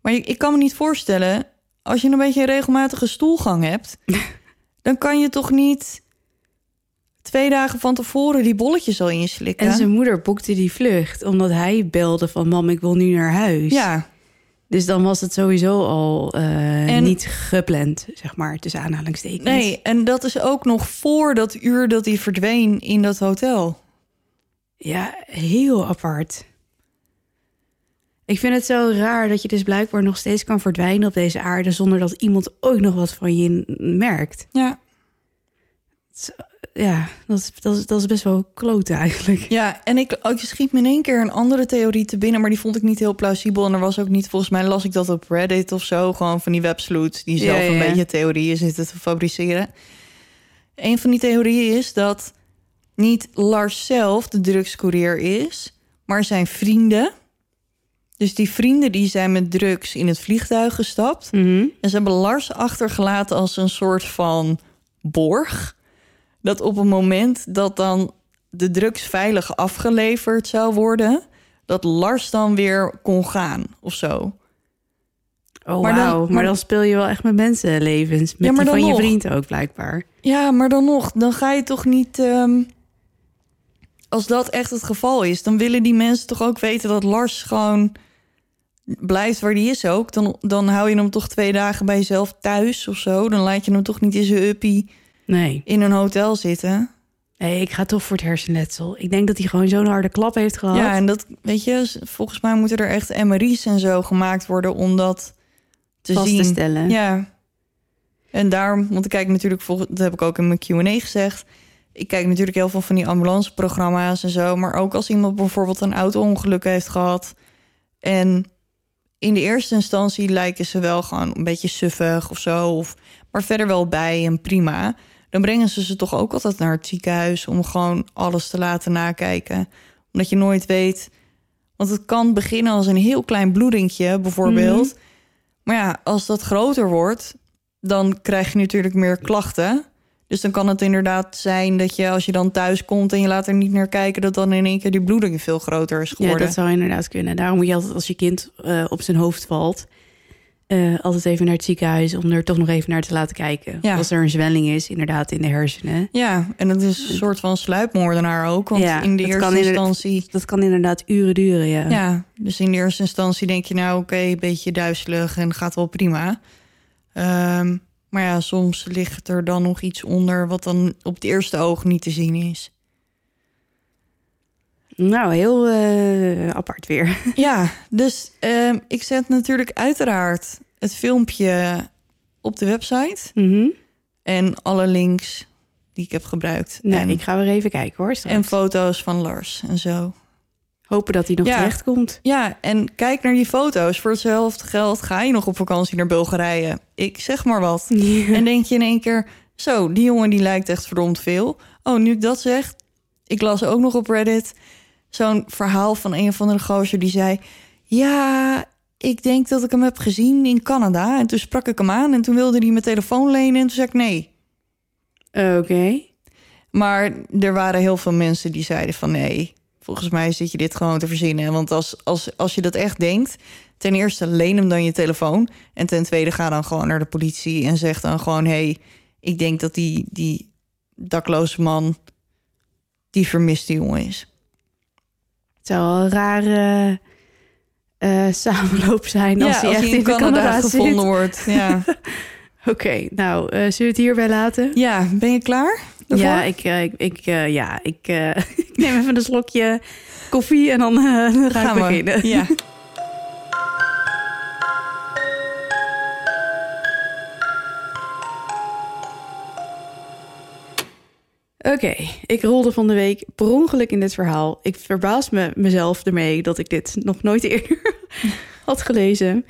Maar ik, ik kan me niet voorstellen... als je een beetje een regelmatige stoelgang hebt... <laughs> dan kan je toch niet... twee dagen van tevoren die bolletjes al inslikken? En zijn moeder boekte die vlucht, omdat hij belde van... mam, ik wil nu naar huis. Ja, Dus dan was het sowieso al eh, En- niet gepland, zeg maar, tussen aanhalingstekens. nee. En dat is ook nog voor dat uur dat hij verdween in dat hotel. Ja, heel apart. Ik vind het zo raar dat je dus blijkbaar nog steeds kan verdwijnen op deze aarde... zonder dat iemand ook nog wat van je merkt. Ja. Ja, dat is, dat is, dat is best wel kloten eigenlijk. Ja, en ik, ik schiet me in één keer een andere theorie te binnen, maar die vond ik niet heel plausibel. En er was ook niet, volgens mij las ik dat op Reddit of zo, gewoon van die websloots die zelf Ja, ja, een beetje theorieën zitten te fabriceren. Een van die theorieën is dat niet Lars zelf de drugscourier is, maar zijn vrienden. Dus die vrienden die zijn met drugs in het vliegtuig gestapt. Mhm. En ze hebben Lars achtergelaten als een soort van borg. Dat op het moment dat dan de drugs veilig afgeleverd zou worden, dat Lars dan weer kon gaan of zo. Oh, Maar dan- wauw. Maar, maar- dan speel je wel echt met mensenlevens. Met Ja, maar die van dan je vriend ook, blijkbaar. Ja, maar dan nog, dan ga je toch niet. ehm, als dat echt het geval is, dan willen die mensen toch ook weten dat Lars gewoon blijft waar die is ook. Dan, dan hou je hem toch twee dagen bij jezelf thuis of zo. Dan laat je hem toch niet in zijn uppie Nee. in een hotel zitten. nee, ik ga toch voor het hersenletsel. Ik denk dat hij gewoon zo'n harde klap heeft gehad. Ja, en dat, weet je, volgens mij moeten er echt MRI's en zo gemaakt worden om dat te vast zien. te stellen. Ja. En daarom, want ik kijk natuurlijk, volgens, dat heb ik ook in mijn Q&A gezegd. Ik kijk natuurlijk heel veel van die ambulanceprogramma's en zo. Maar ook als iemand bijvoorbeeld een auto-ongeluk heeft gehad. En in de eerste instantie lijken ze wel gewoon een beetje suffig of zo. Of, maar verder wel bij en prima. Dan brengen ze ze toch ook altijd naar het ziekenhuis om gewoon alles te laten nakijken. Omdat je nooit weet. Want het kan beginnen als een heel klein bloedingje, bijvoorbeeld. Maar ja, als dat groter wordt, dan krijg je natuurlijk meer klachten. Dus dan kan het inderdaad zijn dat je als je dan thuis komt en je laat er niet naar kijken, dat dan in één keer die bloeding veel groter is Ja, geworden. dat zou inderdaad kunnen. Daarom moet je altijd als je kind eh, op zijn hoofd valt... eh, altijd even naar het ziekenhuis om er toch nog even naar te laten kijken. Ja. Als er een zwelling is, inderdaad, in de hersenen. Ja, en dat is een soort van sluipmoordenaar ook. Want Ja, in de eerste kan instantie. Dat kan inderdaad uren duren, ja. Ja, dus in de eerste instantie denk je nou oké, een beetje duizelig en gaat wel prima. Ehm, maar ja, soms ligt er dan nog iets onder wat dan op het eerste oog niet te zien is. Nou, heel eh, apart weer. <laughs> Ja, dus ehm, ik zet natuurlijk uiteraard het filmpje op de website. Mhm. En alle links die ik heb gebruikt. Nee, en, ik ga weer even kijken hoor. straks. en foto's van Lars en zo. Hopen dat hij nog Ja. terecht komt. Ja, en kijk naar die foto's. Voor hetzelfde geld ga je nog op vakantie naar Bulgarije. Ik zeg maar wat. En denk je in één keer... Zo, die jongen die lijkt echt verdomd veel. Oh, nu ik dat zeg... Ik las ook nog op Reddit... zo'n verhaal van een of andere gozer die zei... Ja, ik denk dat ik hem heb gezien in Canada. En toen sprak ik hem aan en toen wilde hij mijn telefoon lenen... en toen zei ik nee. Oké. Maar er waren heel veel mensen die zeiden van nee... Volgens mij zit je dit gewoon te verzinnen. Want als, als, als je dat echt denkt, ten eerste leen hem dan je telefoon. En ten tweede ga dan gewoon naar de politie en zeg dan gewoon... hé, hey, ik denk dat die, die dakloze man die vermiste jongen is. Het zou wel een rare eh, samenloop zijn als hij echt in, Canada, Canada zit. gevonden wordt. Ja. <laughs> Oké, nou, eh, zullen we het hierbij laten? ja, ben je klaar? daarvoor? Ja, ik, eh, ik, ik, eh, ja, ik, eh, <laughs> ik <laughs> neem even een slokje koffie en dan, ga Gaan we. beginnen. Ja. Oké, ik rolde van de week per ongeluk in dit verhaal. Ik verbaas me mezelf ermee dat ik dit nog nooit eerder <laughs> had gelezen.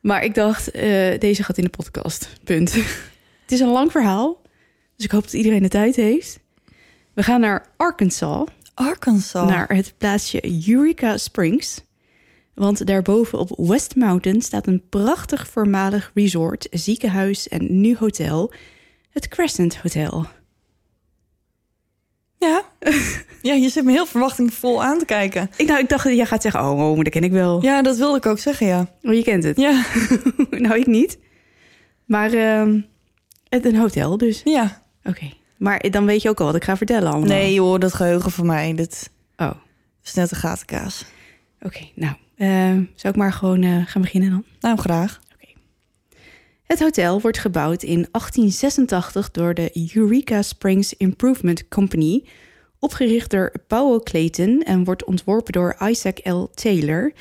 Maar ik dacht, eh, deze gaat in de podcast. Punt. <laughs> Het is een lang verhaal, dus ik hoop dat iedereen de tijd heeft. We gaan naar Arkansas, Arkansas. naar het plaatsje Eureka Springs. Want daarboven op West Mountain staat een prachtig voormalig resort, ziekenhuis en nu hotel, het Crescent Hotel. Ja. <laughs> ja, je zit me heel verwachtingvol aan te kijken. Ik, nou, ik dacht, jij gaat zeggen, oh, oh, dat ken ik wel. Ja, dat wilde ik ook zeggen, ja. Oh, je kent het. Ja, <laughs> nou, ik niet. Maar ehm, het een hotel dus. ja. Oké. Maar dan weet je ook al wat ik ga vertellen allemaal. Nee joh, dat geheugen van mij, dat Oh, is net een gatenkaas. oké. Nou, ehm, zou ik maar gewoon eh, gaan beginnen dan? Nou, graag. Het hotel wordt gebouwd in 1886 door de Eureka Springs Improvement Company, opgericht door Powell Clayton en wordt ontworpen door Isaac L. Taylor,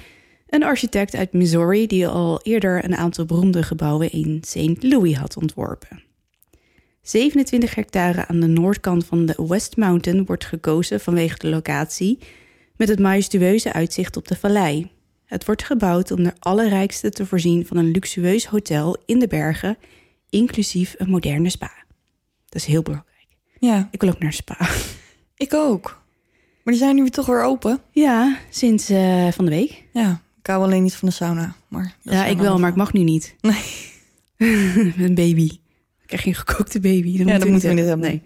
een architect uit Missouri die al eerder een aantal beroemde gebouwen in St. Louis had ontworpen. 27 hectare aan de noordkant van de West Mountain wordt gekozen vanwege de locatie, met het majestueuze uitzicht op de vallei. Het wordt gebouwd om de allerrijkste te voorzien van een luxueus hotel in de bergen, inclusief een moderne spa. Dat is heel belangrijk. Ja, Ik wil ook naar een spa. <laughs> ik ook. Maar die zijn nu toch weer open. Ja, sinds eh, van de week. Ja, ik hou alleen niet van de sauna. Maar Ja, ik wel, maar ik mag nu niet. Nee. <laughs> een baby. Ik krijg geen gekookte baby. Dat Ja, dat moeten we niet hebben. Nee.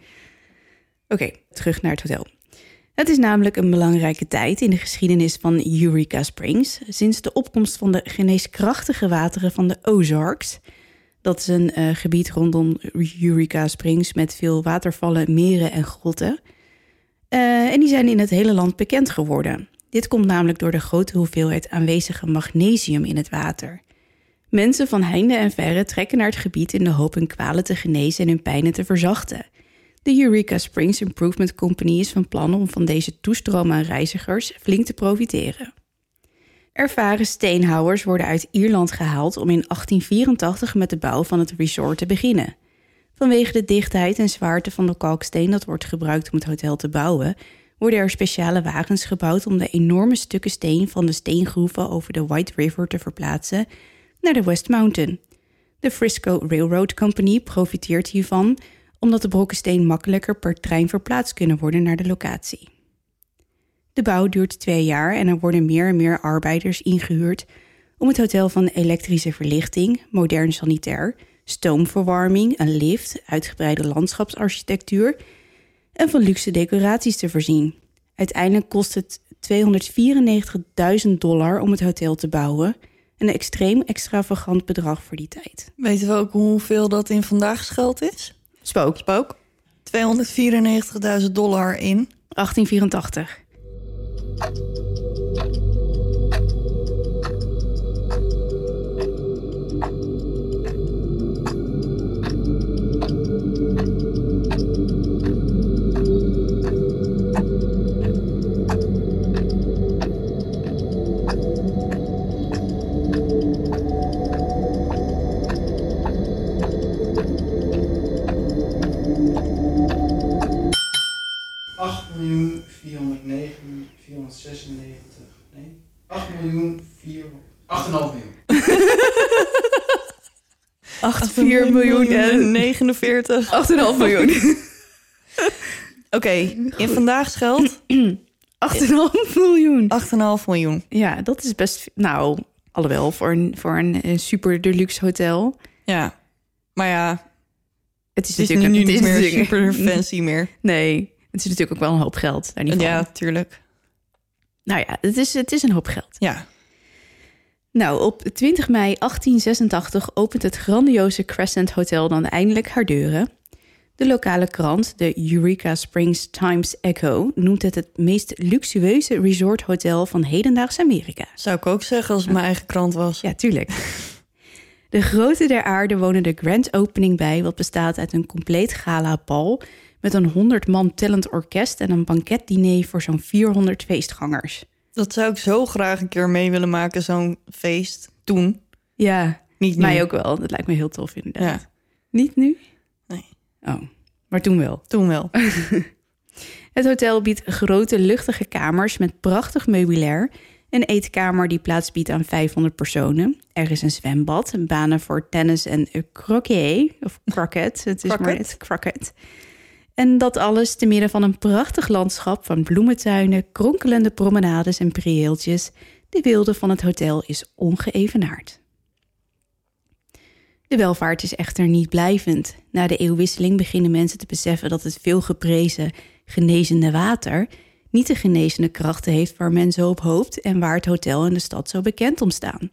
Oké, terug naar het hotel. Het is namelijk een belangrijke tijd in de geschiedenis van Eureka Springs. Sinds de opkomst van de geneeskrachtige wateren van de Ozarks. Dat is een eh, gebied rondom Eureka Springs met veel watervallen, meren en grotten. Eh, en die zijn in het hele land bekend geworden. Dit komt namelijk door de grote hoeveelheid aanwezige magnesium in het water. Mensen van heinde en verre trekken naar het gebied in de hoop hun kwalen te genezen en hun pijnen te verzachten. De Eureka Springs Improvement Company is van plan om van deze toestroom aan reizigers flink te profiteren. Ervaren steenhouwers worden uit Ierland gehaald om in 1884 met de bouw van het resort te beginnen. Vanwege de dichtheid en zwaarte van de kalksteen dat wordt gebruikt om het hotel te bouwen, worden er speciale wagens gebouwd om de enorme stukken steen van de steengroeven over de White River te verplaatsen naar de West Mountain. De Frisco Railroad Company profiteert hiervan omdat de brokken steen makkelijker per trein verplaatst kunnen worden naar de locatie. De bouw duurt twee jaar en er worden meer en meer arbeiders ingehuurd om het hotel van elektrische verlichting, modern sanitair, stoomverwarming, een lift, uitgebreide landschapsarchitectuur en van luxe decoraties te voorzien. Uiteindelijk kost het 294.000 dollar om het hotel te bouwen, een extreem extravagant bedrag voor die tijd. Weten we ook hoeveel dat in vandaag geld is? Spook. Spook. 294.000 dollar in. 1884. 496, nee, 8 miljoen 4, 8,5 miljoen. 8, 4 miljoen en 49. 8,5 miljoen. <laughs> <laughs> Oké, in vandaag geld <clears throat> 8,5 miljoen. 8,5 miljoen. Ja, dat is best... Nou, alhoewel, voor een, voor een, eh, super deluxe hotel. Ja. Maar ja, Het is, het is nu niet meer super <laughs> fancy meer. Nee, het is natuurlijk ook wel een hoop geld. Daar niet van. Ja, tuurlijk. Nou ja, het is, het is een hoop geld. Ja. Nou, op 20 mei 1886 opent het grandioze Crescent Hotel dan eindelijk haar deuren. De lokale krant, de Eureka Springs Times Echo, noemt het het meest luxueuze resorthotel van hedendaags Amerika. Zou ik ook zeggen als het mijn eigen krant was. Ja, tuurlijk. De grote der aarde wonen de grand opening bij, wat bestaat uit een compleet gala-bal met een 100 man tellend orkest en een banketdiner voor zo'n 400 feestgangers. Dat zou ik zo graag een keer mee willen maken, zo'n feest. Toen. Ja, Niet nu. mij ook wel. Dat lijkt me heel tof inderdaad. Ja, Niet nu? Nee. Oh, maar toen wel. toen wel. <laughs> Het hotel biedt grote luchtige kamers met prachtig meubilair. Een eetkamer die plaats biedt aan 500 personen. Er is een zwembad, banen voor tennis en croquet. Of croquet, het is maar Croquet. net croquet. En dat alles te midden van een prachtig landschap van bloementuinen, kronkelende promenades en prieeltjes. De wilde van het hotel is ongeëvenaard. De welvaart is echter niet blijvend. Na de eeuwwisseling beginnen mensen te beseffen dat het veel geprezen genezende water niet de genezende krachten heeft waar men zo op hoopt en waar het hotel en de stad zo bekend om staan.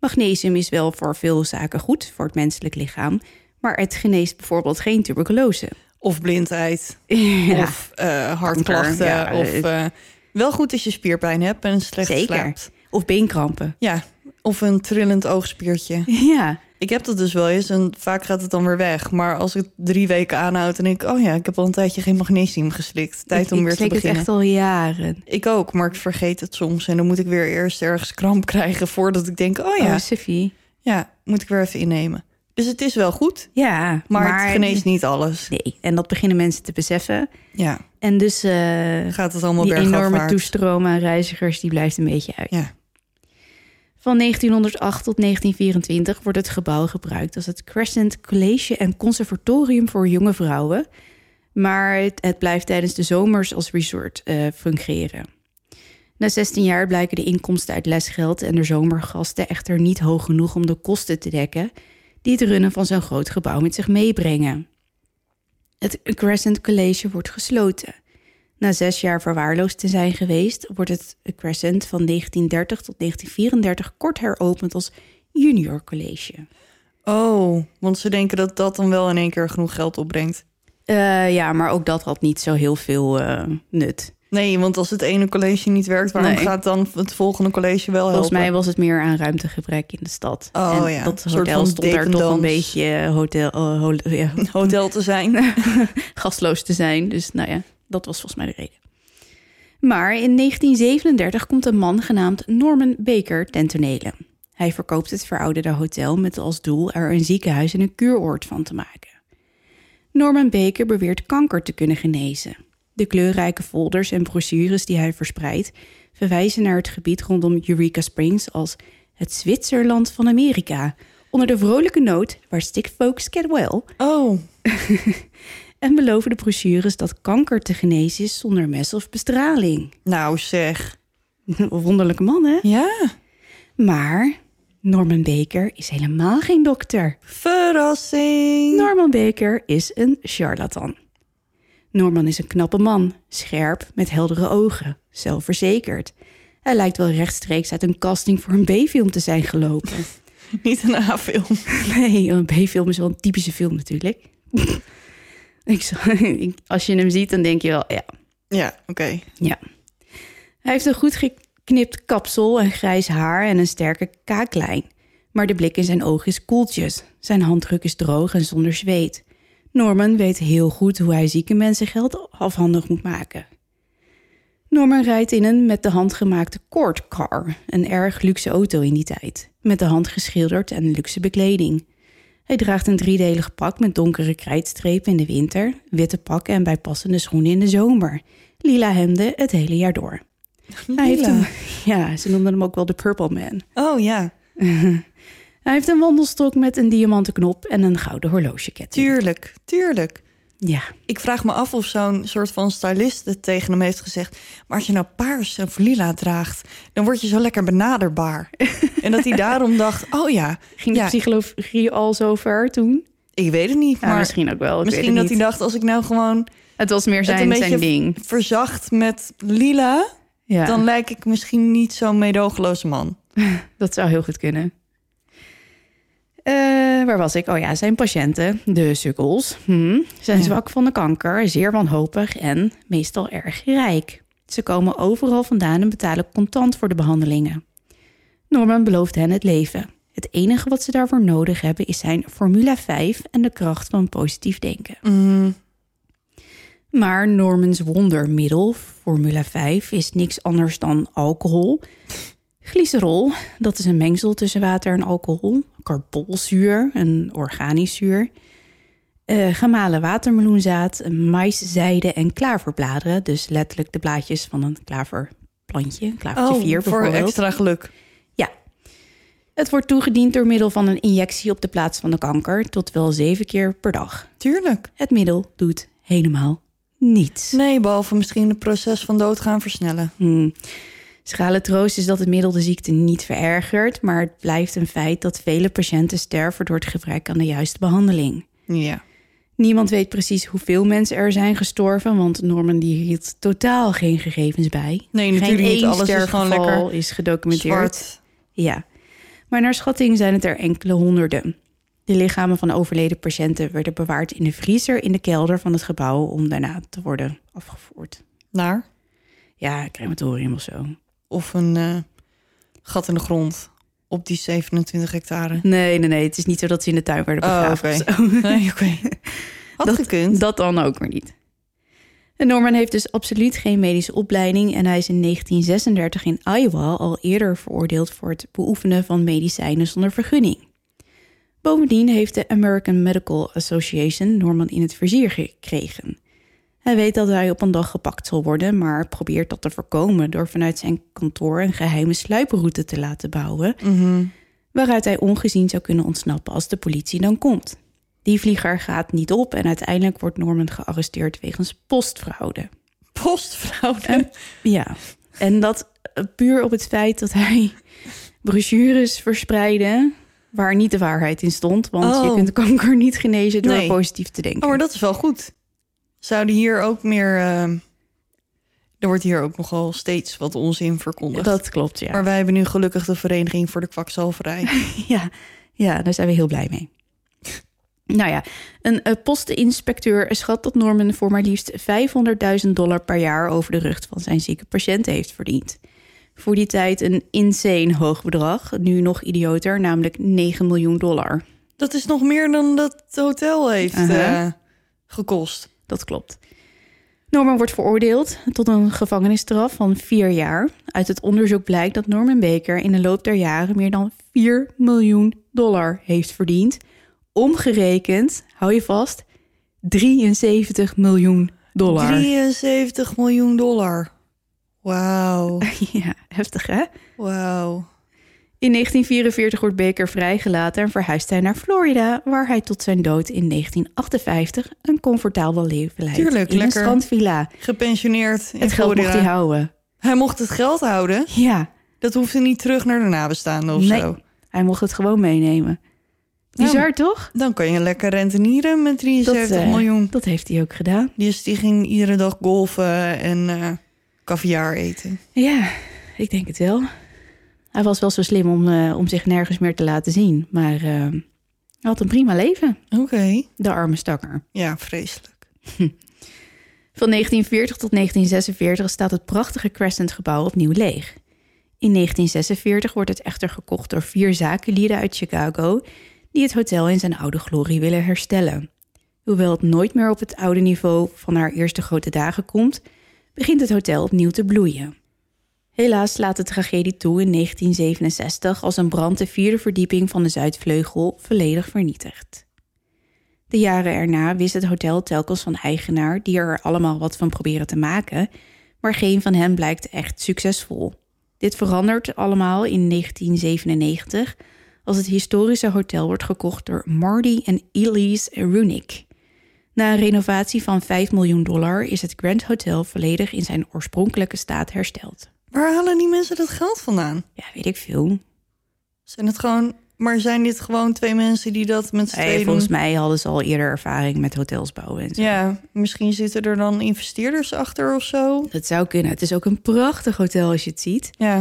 Magnesium is wel voor veel zaken goed voor het menselijk lichaam, maar het geneest bijvoorbeeld geen tuberculose. Of blindheid. <laughs> Ja, Of eh, hartklachten. ja, of eh, wel goed als je spierpijn hebt en slecht Zeker. slaapt. of beenkrampen. Ja, of een trillend oogspiertje. <laughs> Ja, Ik heb dat dus wel eens en vaak gaat het dan weer weg. Maar als ik drie weken aanhoud en ik... oh ja, ik heb al een tijdje geen magnesium geslikt. Tijd ik, om ik weer te slik het beginnen. echt al jaren. Ik ook, maar ik vergeet het soms. En dan moet ik weer eerst ergens kramp <laughs> krijgen... voordat ik denk, oh ja, Oh, Sophie. ja, moet ik weer even innemen. Dus het is wel goed, Ja, maar, het geneest niet alles. Nee, en dat beginnen mensen te beseffen. Ja, En dus eh, gaat het allemaal die enorme toestroom aan reizigers, die blijft een beetje uit. Ja. Van 1908 tot 1924 wordt het gebouw gebruikt als het Crescent College en Conservatorium voor jonge vrouwen. Maar het, het blijft tijdens de zomers als resort eh, fungeren. Na 16 jaar blijken de inkomsten uit lesgeld en de zomergasten echter niet hoog genoeg om de kosten te dekken die het runnen van zo'n groot gebouw met zich meebrengen. Het Crescent College wordt gesloten. Na zes jaar verwaarloosd te zijn geweest, wordt het Crescent van 1930 tot 1934 kort heropend als Junior College. Oh, want ze denken dat dat dan wel in één keer genoeg geld opbrengt. Eh, ja, maar ook dat had niet zo heel veel eh, nut. Nee, want als het ene college niet werkt... waarom Nee. gaat dan het volgende college wel helpen? Volgens mij was het meer aan ruimtegebrek in de stad. Oh en ja, dat hotel stond daar toch een beetje hotel, eh, hol- <laughs> ja, <laughs> hotel te zijn. <laughs> gastloos te zijn. Dus nou ja, dat was volgens mij de reden. Maar in 1937 komt een man genaamd Norman Baker ten tonele. Hij verkoopt het verouderde hotel met als doel er een ziekenhuis en een kuuroord van te maken. Norman Baker beweert kanker te kunnen genezen. De kleurrijke folders en brochures die hij verspreidt verwijzen naar het gebied rondom Eureka Springs als het Zwitserland van Amerika, onder de vrolijke noot waar stick folks get well Oh, <laughs> en beloven de brochures dat kanker te genezen is zonder mes of bestraling. nou zeg. <laughs> Wonderlijke man, hè? Ja, Maar Norman Baker is helemaal geen dokter. verrassing. Norman Baker is een charlatan. Norman is een knappe man, scherp, met heldere ogen, zelfverzekerd. Hij lijkt wel rechtstreeks uit een casting voor een B-film te zijn gelopen. <laughs> Niet een A-film. <laughs> Nee, een B-film is wel een typische film natuurlijk. <laughs> ik, als je hem ziet, dan denk je wel, ja, Ja, oké. Ja. Hij heeft een goed geknipt kapsel en grijs haar en een sterke kaaklijn. Maar de blik in zijn oog is koeltjes. Zijn handdruk is droog en zonder zweet. Norman weet heel goed hoe hij zieke mensen geld afhandig moet maken. Norman rijdt in een met de hand gemaakte court car, een erg luxe auto in die tijd, met de hand geschilderd en luxe bekleding. Hij draagt een driedelig pak met donkere krijtstrepen in de winter, witte pakken en bijpassende schoenen in de zomer, lila hemden het hele jaar door. <laughs> Hij heeft Lila. een, <laughs> ja, ze noemden hem ook wel de Purple Man. Oh ja, <laughs> Hij heeft een wandelstok met een diamanten knop en een gouden horlogeketting. tuurlijk, tuurlijk. Ja, Ik vraag me af of zo'n soort van stylist het tegen hem heeft gezegd... maar als je nou paars of lila draagt, dan word je zo lekker benaderbaar. <laughs> en dat hij daarom dacht, oh ja, ging Ja. de psychologie al zo ver toen? ik weet het niet. Ja, maar misschien ook wel. ik misschien weet dat hij dacht, als ik nou gewoon Het was meer het een zijn, beetje zijn ding. verzacht met lila... Ja, dan lijk ik misschien niet zo'n meedogenloze man. <laughs> dat zou heel goed kunnen. Eh, waar was ik? Oh ja, zijn patiënten, de sukkels, hm, zijn Ja. zwak van de kanker, zeer wanhopig en meestal erg rijk. Ze komen overal vandaan en betalen contant voor de behandelingen. Norman belooft hen het leven. Het enige wat ze daarvoor nodig hebben is zijn Formula 5 en de kracht van positief denken. Mm, Maar Normans wondermiddel, Formula 5, is niks anders dan alcohol. Glycerol, dat is een mengsel tussen water en alcohol. Carbolzuur, een organisch zuur. Eh, gemalen watermeloenzaad, maïszijde en klaverbladeren. Dus letterlijk de blaadjes van een klaverplantje, een klavertje oh, 4 voor extra geluk. Ja. Het wordt toegediend door middel van een injectie op de plaats van de kanker... tot wel zeven keer per dag. Tuurlijk. Het middel doet helemaal niets. Nee, behalve misschien het proces van doodgaan versnellen. Hmm. Schrale troost is dat het middel de ziekte niet verergert, maar het blijft een feit dat vele patiënten sterven door het gebrek aan de juiste behandeling. Ja. Niemand weet precies hoeveel mensen er zijn gestorven, want Norman die hield totaal geen gegevens bij. Nee, Geen natuurlijk niet. Alles is gewoon lekker is gedocumenteerd. zwart. Ja, maar naar schatting zijn het er enkele honderden. De lichamen van overleden patiënten werden bewaard in de vriezer in de kelder van het gebouw om daarna te worden afgevoerd. Naar. Ja, crematorium of zo. Of een eh, gat in de grond op die 27 hectare. Nee, nee, nee. Het is niet zo dat ze in de tuin werden Oh, begraven. <laughs> Nee, <laughs> oké. Had Dat- gekund. Dat dan ook weer niet. En Norman heeft dus absoluut geen medische opleiding en hij is in 1936 in Iowa al eerder veroordeeld voor het beoefenen van medicijnen zonder vergunning. Bovendien heeft de American Medical Association Norman in het vizier gekregen. Hij weet dat hij op een dag gepakt zal worden, maar probeert dat te voorkomen door vanuit zijn kantoor een geheime sluiproute te laten bouwen, Mhm. waaruit hij ongezien zou kunnen ontsnappen als de politie dan komt. Die vlieger gaat niet op en uiteindelijk wordt Norman gearresteerd wegens postfraude. Postfraude. Ja, en dat eh, puur op het feit dat hij brochures verspreidde waar niet de waarheid in stond. Want je Oh. kunt kanker niet genezen door Nee. positief te denken. Oh, maar dat is wel goed. Zouden hier ook meer... eh, er wordt hier ook nogal steeds wat onzin verkondigd. Dat klopt, ja. Maar wij hebben nu gelukkig de Vereniging voor de Kwakzalverij. <laughs> Ja, ja, daar zijn we heel blij mee. Nou ja, een eh, posteninspecteur schat dat Norman voor maar liefst 500.000 dollar per jaar over de rug van zijn zieke patiënten heeft verdiend. Voor die tijd een insane hoog bedrag, nu nog idioter, namelijk 9 miljoen dollar. dat is nog meer dan dat hotel heeft eh, gekost. Dat klopt. Norman wordt veroordeeld tot een gevangenisstraf van vier jaar. Uit het onderzoek blijkt dat Norman Baker in de loop der jaren meer dan 4 miljoen dollar heeft verdiend. Omgerekend, hou je vast, 73 miljoen dollar. 73 miljoen dollar. Wauw. <laughs> Ja, heftig hè? Wauw. In 1944 wordt Baker vrijgelaten en verhuist hij naar Florida, waar hij tot zijn dood in 1958 een comfortabel leven leidt. Tuurlijk, in lekker. een strandvilla. Gepensioneerd in Het geld mocht hij houden. Hij mocht het geld houden. Ja, Dat hoefde niet terug naar de nabestaanden of Nee. zo. Hij mocht het gewoon meenemen. Bizar, toch? Dan kan je lekker rentenieren met 73 eh, miljoen. Dat heeft hij ook gedaan. Dus die ging iedere dag golfen en eh caviar eten. Ja, ik denk het wel. Hij was wel zo slim om, eh, om zich nergens meer te laten zien. Maar eh, hij had een prima leven, Oké. de arme stakker. Ja, vreselijk. <laughs> Van 1940 tot 1946 staat het prachtige Crescent-gebouw opnieuw leeg. In 1946 wordt het echter gekocht door vier zakenlieden uit Chicago... die het hotel in zijn oude glorie willen herstellen. Hoewel het nooit meer op het oude niveau van haar eerste grote dagen komt... begint het hotel opnieuw te bloeien. Helaas slaat de tragedie toe in 1967 als een brand de vierde verdieping van de Zuidvleugel volledig vernietigt. De jaren erna wist het hotel telkens van eigenaar die er allemaal wat van proberen te maken, maar geen van hen blijkt echt succesvol. Dit verandert allemaal in 1997 als het historische hotel wordt gekocht door Marty en Elise Runick. Na een renovatie van 5 miljoen dollar is het Grand Hotel volledig in zijn oorspronkelijke staat hersteld. Waar halen die mensen dat geld vandaan? Ja, weet ik veel. Zijn het gewoon maar zijn dit gewoon twee mensen die dat met z'n tweeën volgens doen? mij hadden ze al eerder ervaring met hotels bouwen. En zo. Ja, misschien zitten er dan investeerders achter of zo. Dat zou kunnen. Het is ook een prachtig hotel als je het ziet. Ja,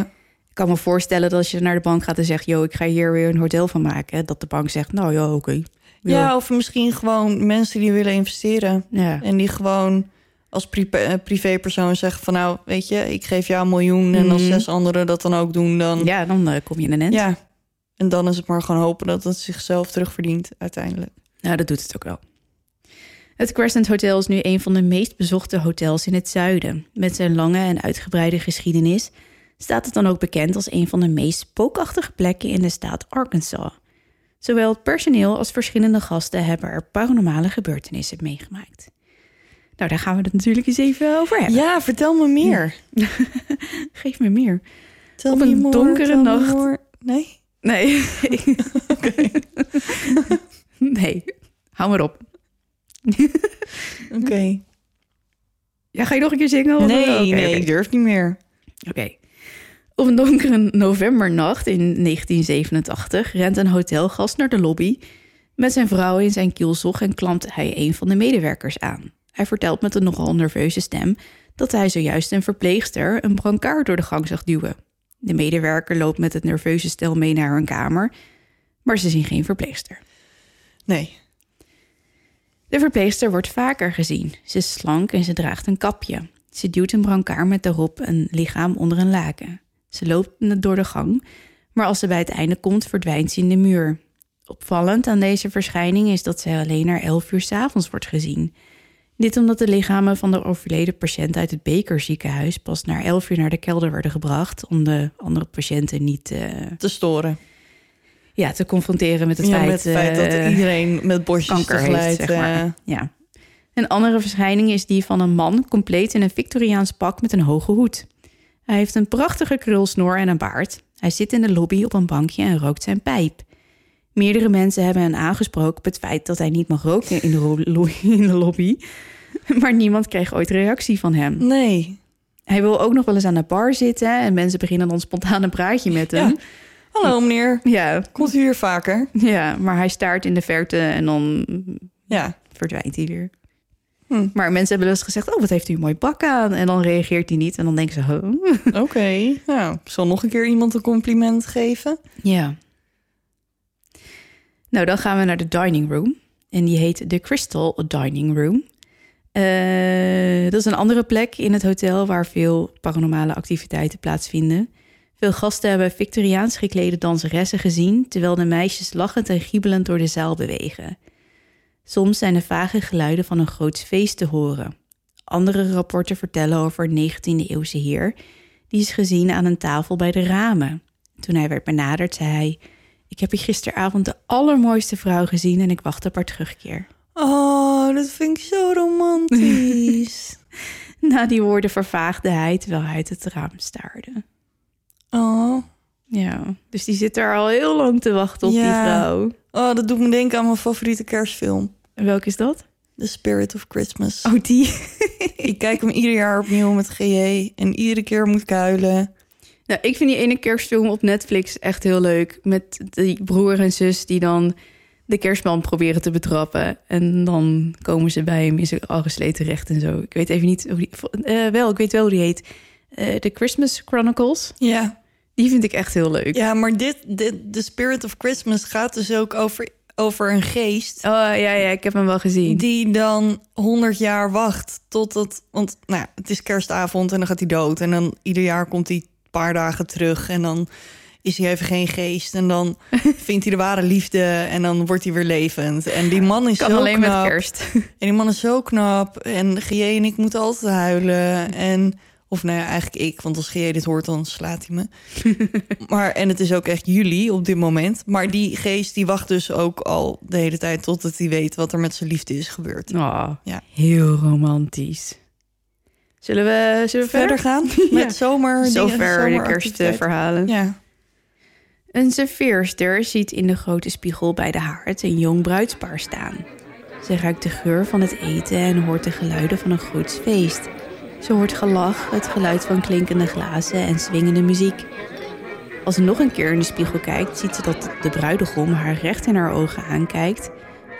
Ik kan me voorstellen dat als je naar de bank gaat en zegt... yo, ik ga hier weer een hotel van maken. Dat de bank zegt, nou ja, oké. ja. of misschien gewoon mensen die willen investeren. Ja. En die gewoon als pri- eh, privépersoon zeggen van... nou, weet je, ik geef jou een miljoen... en als Mhm. zes anderen dat dan ook doen, dan... ja, dan eh, kom je in een end. ja. En dan is het maar gewoon hopen dat het zichzelf terugverdient uiteindelijk. Nou, dat doet het ook wel. Het Crescent Hotel is nu een van de meest bezochte hotels in het zuiden. Met zijn lange en uitgebreide geschiedenis staat het dan ook bekend als een van de meest spookachtige plekken in de staat Arkansas. Zowel het personeel als verschillende gasten hebben er paranormale gebeurtenissen meegemaakt. Nou, daar gaan we het natuurlijk eens even over hebben. Ja, vertel me meer. <laughs> Geef me meer. Tell Op me een more, donkere nacht. Nee? Nee. <laughs> <laughs> nee. Hou maar op. Oké. Ja, ga je nog een keer zingen? of- Nee, nee, ik durf niet meer. Oké. Op een donkere novembernacht in 1987 rent een hotelgast naar de lobby. Met zijn vrouw in zijn kielzog en klampt hij een van de medewerkers aan. Hij vertelt met een nogal nerveuze stem dat hij zojuist een verpleegster een brancard door de gang zag duwen. De medewerker loopt met het nerveuze stel mee naar hun kamer, maar ze zien geen verpleegster. Nee. De verpleegster wordt vaker gezien. Ze is slank en ze draagt een kapje. Ze duwt een brancard met daarop een lichaam onder een laken. Ze loopt door de gang, maar als ze bij het einde komt, verdwijnt ze in de muur. Opvallend aan deze verschijning is dat zij alleen naar 11 uur 's avonds wordt gezien. Dit omdat de lichamen van de overleden patiënt uit het Baker ziekenhuis pas na 11 uur naar de kelder werden gebracht om de andere patiënten niet eh, Te storen. ja, te confronteren met het ja, feit, met het feit eh, dat iedereen met borstjes kanker tegelijk... heeft, zeg maar. eh, Ja. Een andere verschijning is die van een man compleet in een Victoriaans pak met een hoge hoed. Hij heeft een prachtige krulsnoor en een baard. Hij zit in de lobby op een bankje en rookt zijn pijp. Meerdere mensen hebben hem aangesproken op het feit dat hij niet mag roken de, <laughs> in de lobby. <laughs> Maar niemand kreeg ooit reactie van hem. nee. Hij wil ook nog wel eens aan de bar zitten en mensen beginnen dan spontaan een praatje met hem. Hallo meneer, Ja, komt u hier vaker? ja, maar hij staart in de verte en dan Ja. verdwijnt hij weer. Hm. Maar mensen hebben wel eens gezegd, oh, wat heeft u een mooi pak aan? En dan reageert hij niet en dan denken ze, huh? <laughs> Oké, nou, ik zal nog een keer iemand een compliment geven. Ja. Nou, dan gaan we naar de dining room. En die heet de Crystal Dining Room. Eh, dat is een andere plek in het hotel waar veel paranormale activiteiten plaatsvinden. Veel gasten hebben Victoriaans geklede danseressen gezien, terwijl de meisjes lachend en giebelend door de zaal bewegen. Soms zijn er vage geluiden van een groot feest te horen. Andere rapporten vertellen over een 19e-eeuwse heer die is gezien aan een tafel bij de ramen. Toen hij werd benaderd, zei hij: Ik heb hier gisteravond de allermooiste vrouw gezien en ik wacht op haar terugkeer. Oh, dat vind ik zo romantisch. <laughs> Na die woorden vervaagde hij terwijl hij uit het raam staarde. oh. Ja, dus die zit daar al heel lang te wachten op die Ja. vrouw. oh, dat doet me denken aan mijn favoriete kerstfilm. En welke is dat? The Spirit of Christmas. Oh, die. <laughs> Ik kijk hem ieder jaar opnieuw met GJ en iedere keer moet ik huilen. Nou, ik vind die ene kerstfilm op Netflix echt heel leuk. Met die broer en zus die dan de kerstman proberen te betrappen. En dan komen ze bij hem in zijn arreslee terecht en zo. Ik weet even niet hoe die... eh, wel, ik weet wel hoe die heet. Eh The Christmas Chronicles. Ja, Die vind ik echt heel leuk. ja maar dit, dit, The Spirit of Christmas gaat dus ook over, over een geest... Oh, ja, ja, ik heb hem wel gezien. die dan 100 jaar wacht tot het... Want nou, het is kerstavond en dan gaat hij dood. En dan ieder jaar komt hij een paar dagen terug en dan is hij even geen geest. En dan <laughs> vindt hij de ware liefde en dan wordt hij weer levend. En die man is kan zo alleen knap. met kerst. <laughs> En die man is zo knap. En GJ en ik moeten altijd huilen. En, of nou ja, eigenlijk ik. Want als GJ dit hoort, dan slaat hij me. <laughs> maar, en het is ook echt juli op dit moment. Maar die geest die wacht dus ook al de hele tijd... totdat hij weet wat er met zijn liefde is gebeurd. Oh, Ja. heel romantisch. Zullen we, zullen we Verder verder? gaan met zomer... Zover de kerstverhalen. Ja. Een serveerster ziet in de grote spiegel bij de haard een jong bruidspaar staan. Ze ruikt de geur van het eten en hoort de geluiden van een groots feest. Ze hoort gelach, het geluid van klinkende glazen en swingende muziek. Als ze nog een keer in de spiegel kijkt, ziet ze dat de bruidegom haar recht in haar ogen aankijkt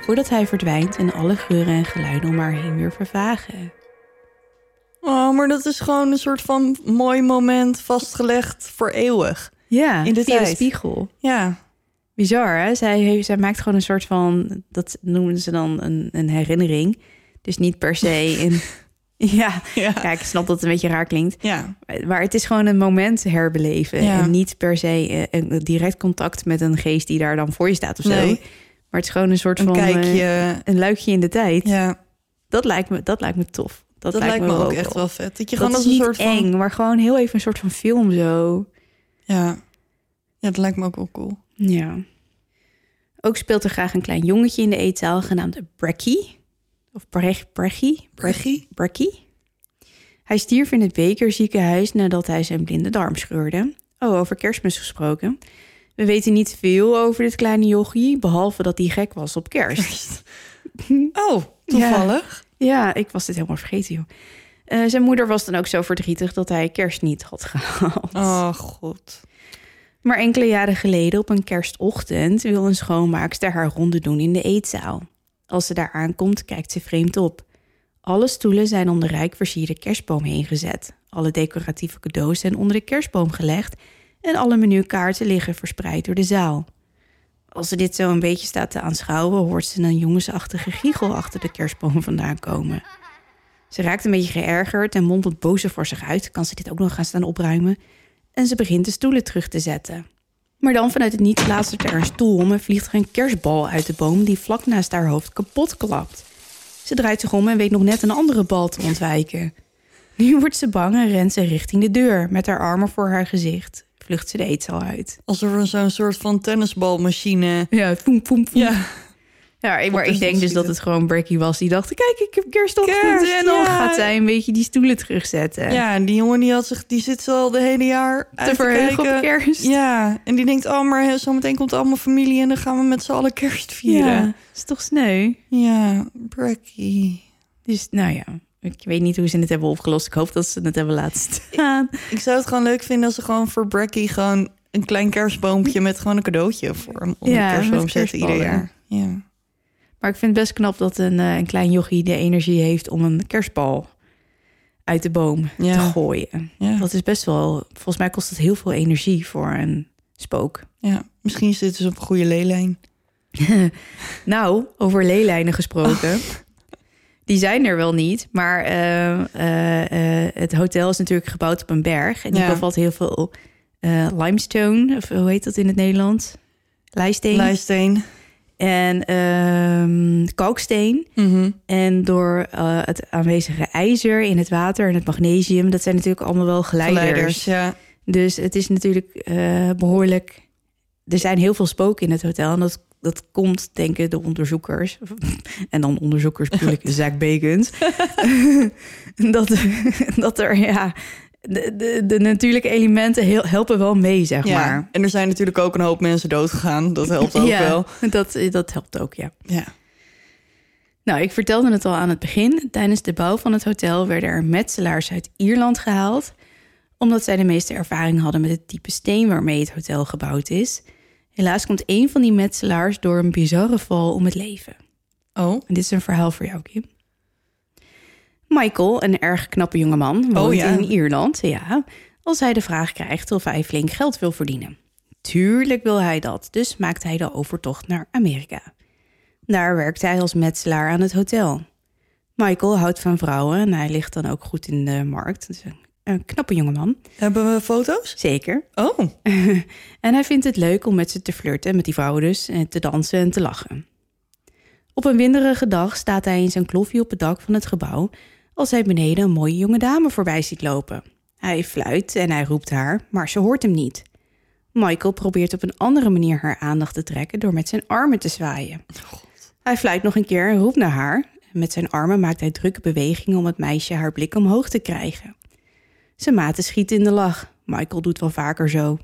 voordat hij verdwijnt en alle geuren en geluiden om haar heen weer vervagen. Oh, maar dat is gewoon een soort van mooi moment vastgelegd voor eeuwig. Ja, In de via de tijd. spiegel. Ja, Bizar, hè? Zij, heeft, zij maakt gewoon een soort van, dat noemen ze dan een, een herinnering. Dus niet per se een... <laughs> ja, ja, ja, ik snap dat het een beetje raar klinkt. ja. Maar het is gewoon een moment herbeleven. Ja. En niet per se eh, een direct contact met een geest die daar dan voor je staat of zo. Nee. Maar het is gewoon een soort Een van... eh, kijkje. een luikje in de tijd. Ja, Dat, lijkt me, dat lijkt me tof. Dat, dat, lijkt me ook echt wel vet. Dat je Dat gewoon is als een niet soort van... eng, maar gewoon heel even een soort van film zo. Ja. ja, dat lijkt me ook wel cool. Ja. Ook speelt er graag een klein jongetje in de eetzaal genaamd Brekkie. Of Brech, Brekkie? Breggie? Brekkie. Hij stierf in het Baker ziekenhuis nadat hij zijn blinde darm scheurde. Oh, over kerstmis gesproken. We weten niet veel over dit kleine jochie, behalve dat hij gek was op kerst. <laughs> Oh, toevallig. Ja, ik was dit helemaal vergeten, joh. Eh, zijn moeder was dan ook zo verdrietig dat hij kerst niet had gehaald. <laughs> Oh, god. Maar enkele jaren geleden, op een kerstochtend, wil een schoonmaakster haar ronde doen in de eetzaal. Als ze daar aankomt, kijkt ze vreemd op. Alle stoelen zijn om de rijk versierde kerstboom heen gezet. Alle decoratieve cadeaus zijn onder de kerstboom gelegd en alle menukaarten liggen verspreid door de zaal. Als ze dit zo een beetje staat te aanschouwen, hoort ze een jongensachtige giechel achter de kerstboom vandaan komen. Ze raakt een beetje geërgerd en mompelt boze voor zich uit. Kan ze dit ook nog gaan staan opruimen? En ze begint de stoelen terug te zetten. Maar dan vanuit het niets plaatst er een stoel om en vliegt er een kerstbal uit de boom die vlak naast haar hoofd kapot klapt. Ze draait zich om en weet nog net een andere bal te ontwijken. Nu wordt ze bang en rent ze richting de deur. Met haar armen voor haar gezicht vlucht ze de eetzaal uit. Alsof er zo'n soort van tennisbalmachine... Ja, poem, poem, poem. Ja, Ja, maar Op ik denk dus dat het gewoon Brekkie was. Die dacht, kijk, ik heb kerstochtend. Kerst, en dan ja. gaat zij een beetje die stoelen terugzetten. ja en die jongen die, had zich, die zit zo al de hele jaar uit te verheugen op kerst. Ja, en die denkt, oh, maar zometeen komt allemaal familie... en dan gaan we met z'n allen kerst vieren. Ja, is toch sneu? Ja, Brekkie. Dus nou ja, ik weet niet hoe ze het hebben opgelost. Ik hoop dat ze het hebben laten staan. Ik zou het gewoon leuk vinden als ze gewoon voor Brekkie... gewoon een klein kerstboompje met gewoon een cadeautje... voor hem onder Ja, de kerstboom zetten ieder jaar. Ja. Maar ik vind het best knap dat een, eh, een klein jochie de energie heeft om een kerstbal uit de boom Ja. te gooien. Ja. Dat is best wel, volgens mij kost het heel veel energie voor een spook. ja, misschien zitten ze op een goede leelijn. <laughs> Nou, over leelijnen gesproken. <laughs> Die zijn er wel niet, maar eh, eh, het hotel is natuurlijk gebouwd op een berg. En die Ja. bevat heel veel limestone, of hoe heet dat in het Nederlands? Lijsteen. Lijsteen. En ehm, kalksteen. Mhm. En door eh, het aanwezige ijzer in het water en het magnesium, dat zijn natuurlijk allemaal wel geleiders. Geleiders, ja. Dus het is natuurlijk eh, behoorlijk. Er zijn heel veel spoken in het hotel. En dat, dat komt, denken de onderzoekers. <laughs> En dan onderzoekers ik <laughs> Zack Bagans. <laughs> dat, dat er, ja. De, de, de natuurlijke elementen heel, helpen wel mee, zeg ja. maar. En er zijn natuurlijk ook een hoop mensen doodgegaan. Dat helpt ook <laughs> ja, wel. Dat, dat helpt ook, ja. Ja. Nou, ik vertelde het al aan het begin. Tijdens de bouw van het hotel werden er metselaars uit Ierland gehaald, omdat zij de meeste ervaring hadden met het type steen waarmee het hotel gebouwd is. Helaas komt een van die metselaars door een bizarre val om het leven. Oh, En dit is een verhaal voor jou, Kim. Michael, een erg knappe jongeman, woont Oh, ja. in Ierland. Ja, als hij de vraag krijgt of hij flink geld wil verdienen. Tuurlijk wil hij dat, dus maakt hij de overtocht naar Amerika. Daar werkt hij als metselaar aan het hotel. Michael houdt van vrouwen en hij ligt dan ook goed in de markt. Dus een, een knappe jongeman, hebben we foto's? zeker. Oh, <laughs> en hij vindt het leuk om met ze te flirten, met die vrouwen dus, en te dansen en te lachen. Op een winderige dag staat hij in zijn kloffie op het dak van het gebouw als hij beneden een mooie jonge dame voorbij ziet lopen. Hij fluit en hij roept haar, maar ze hoort hem niet. Michael probeert op een andere manier haar aandacht te trekken door met zijn armen te zwaaien. Hij fluit nog een keer en roept naar haar. Met zijn armen maakt hij drukke bewegingen om het meisje haar blik omhoog te krijgen. Zijn maten schieten in de lach. Michael doet wel vaker zo.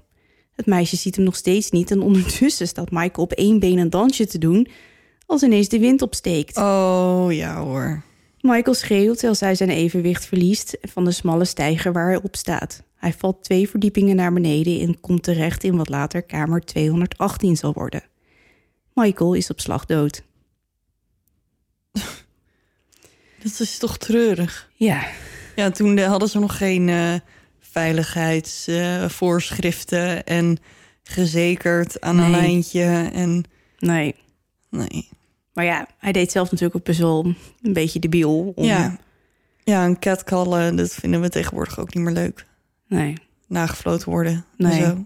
Het meisje ziet hem nog steeds niet en ondertussen staat Michael op één been een dansje te doen als ineens de wind opsteekt. oh ja hoor. Michael schreeuwt als hij zijn evenwicht verliest van de smalle steiger waar hij op staat. Hij valt twee verdiepingen naar beneden en komt terecht in wat later kamer 218 zal worden. Michael is op slag dood. <laughs> Dat is toch treurig. Ja, Ja, toen eh, hadden ze nog geen eh, veiligheidsvoorschriften en gezekerd aan een lijntje. En nee. nee. Maar ja, hij deed zelf natuurlijk ook best wel een beetje debiel. Om... Ja. ja, een catcallen, dat vinden we tegenwoordig ook niet meer leuk. Nee. Nagefloten worden. Nee. Zo.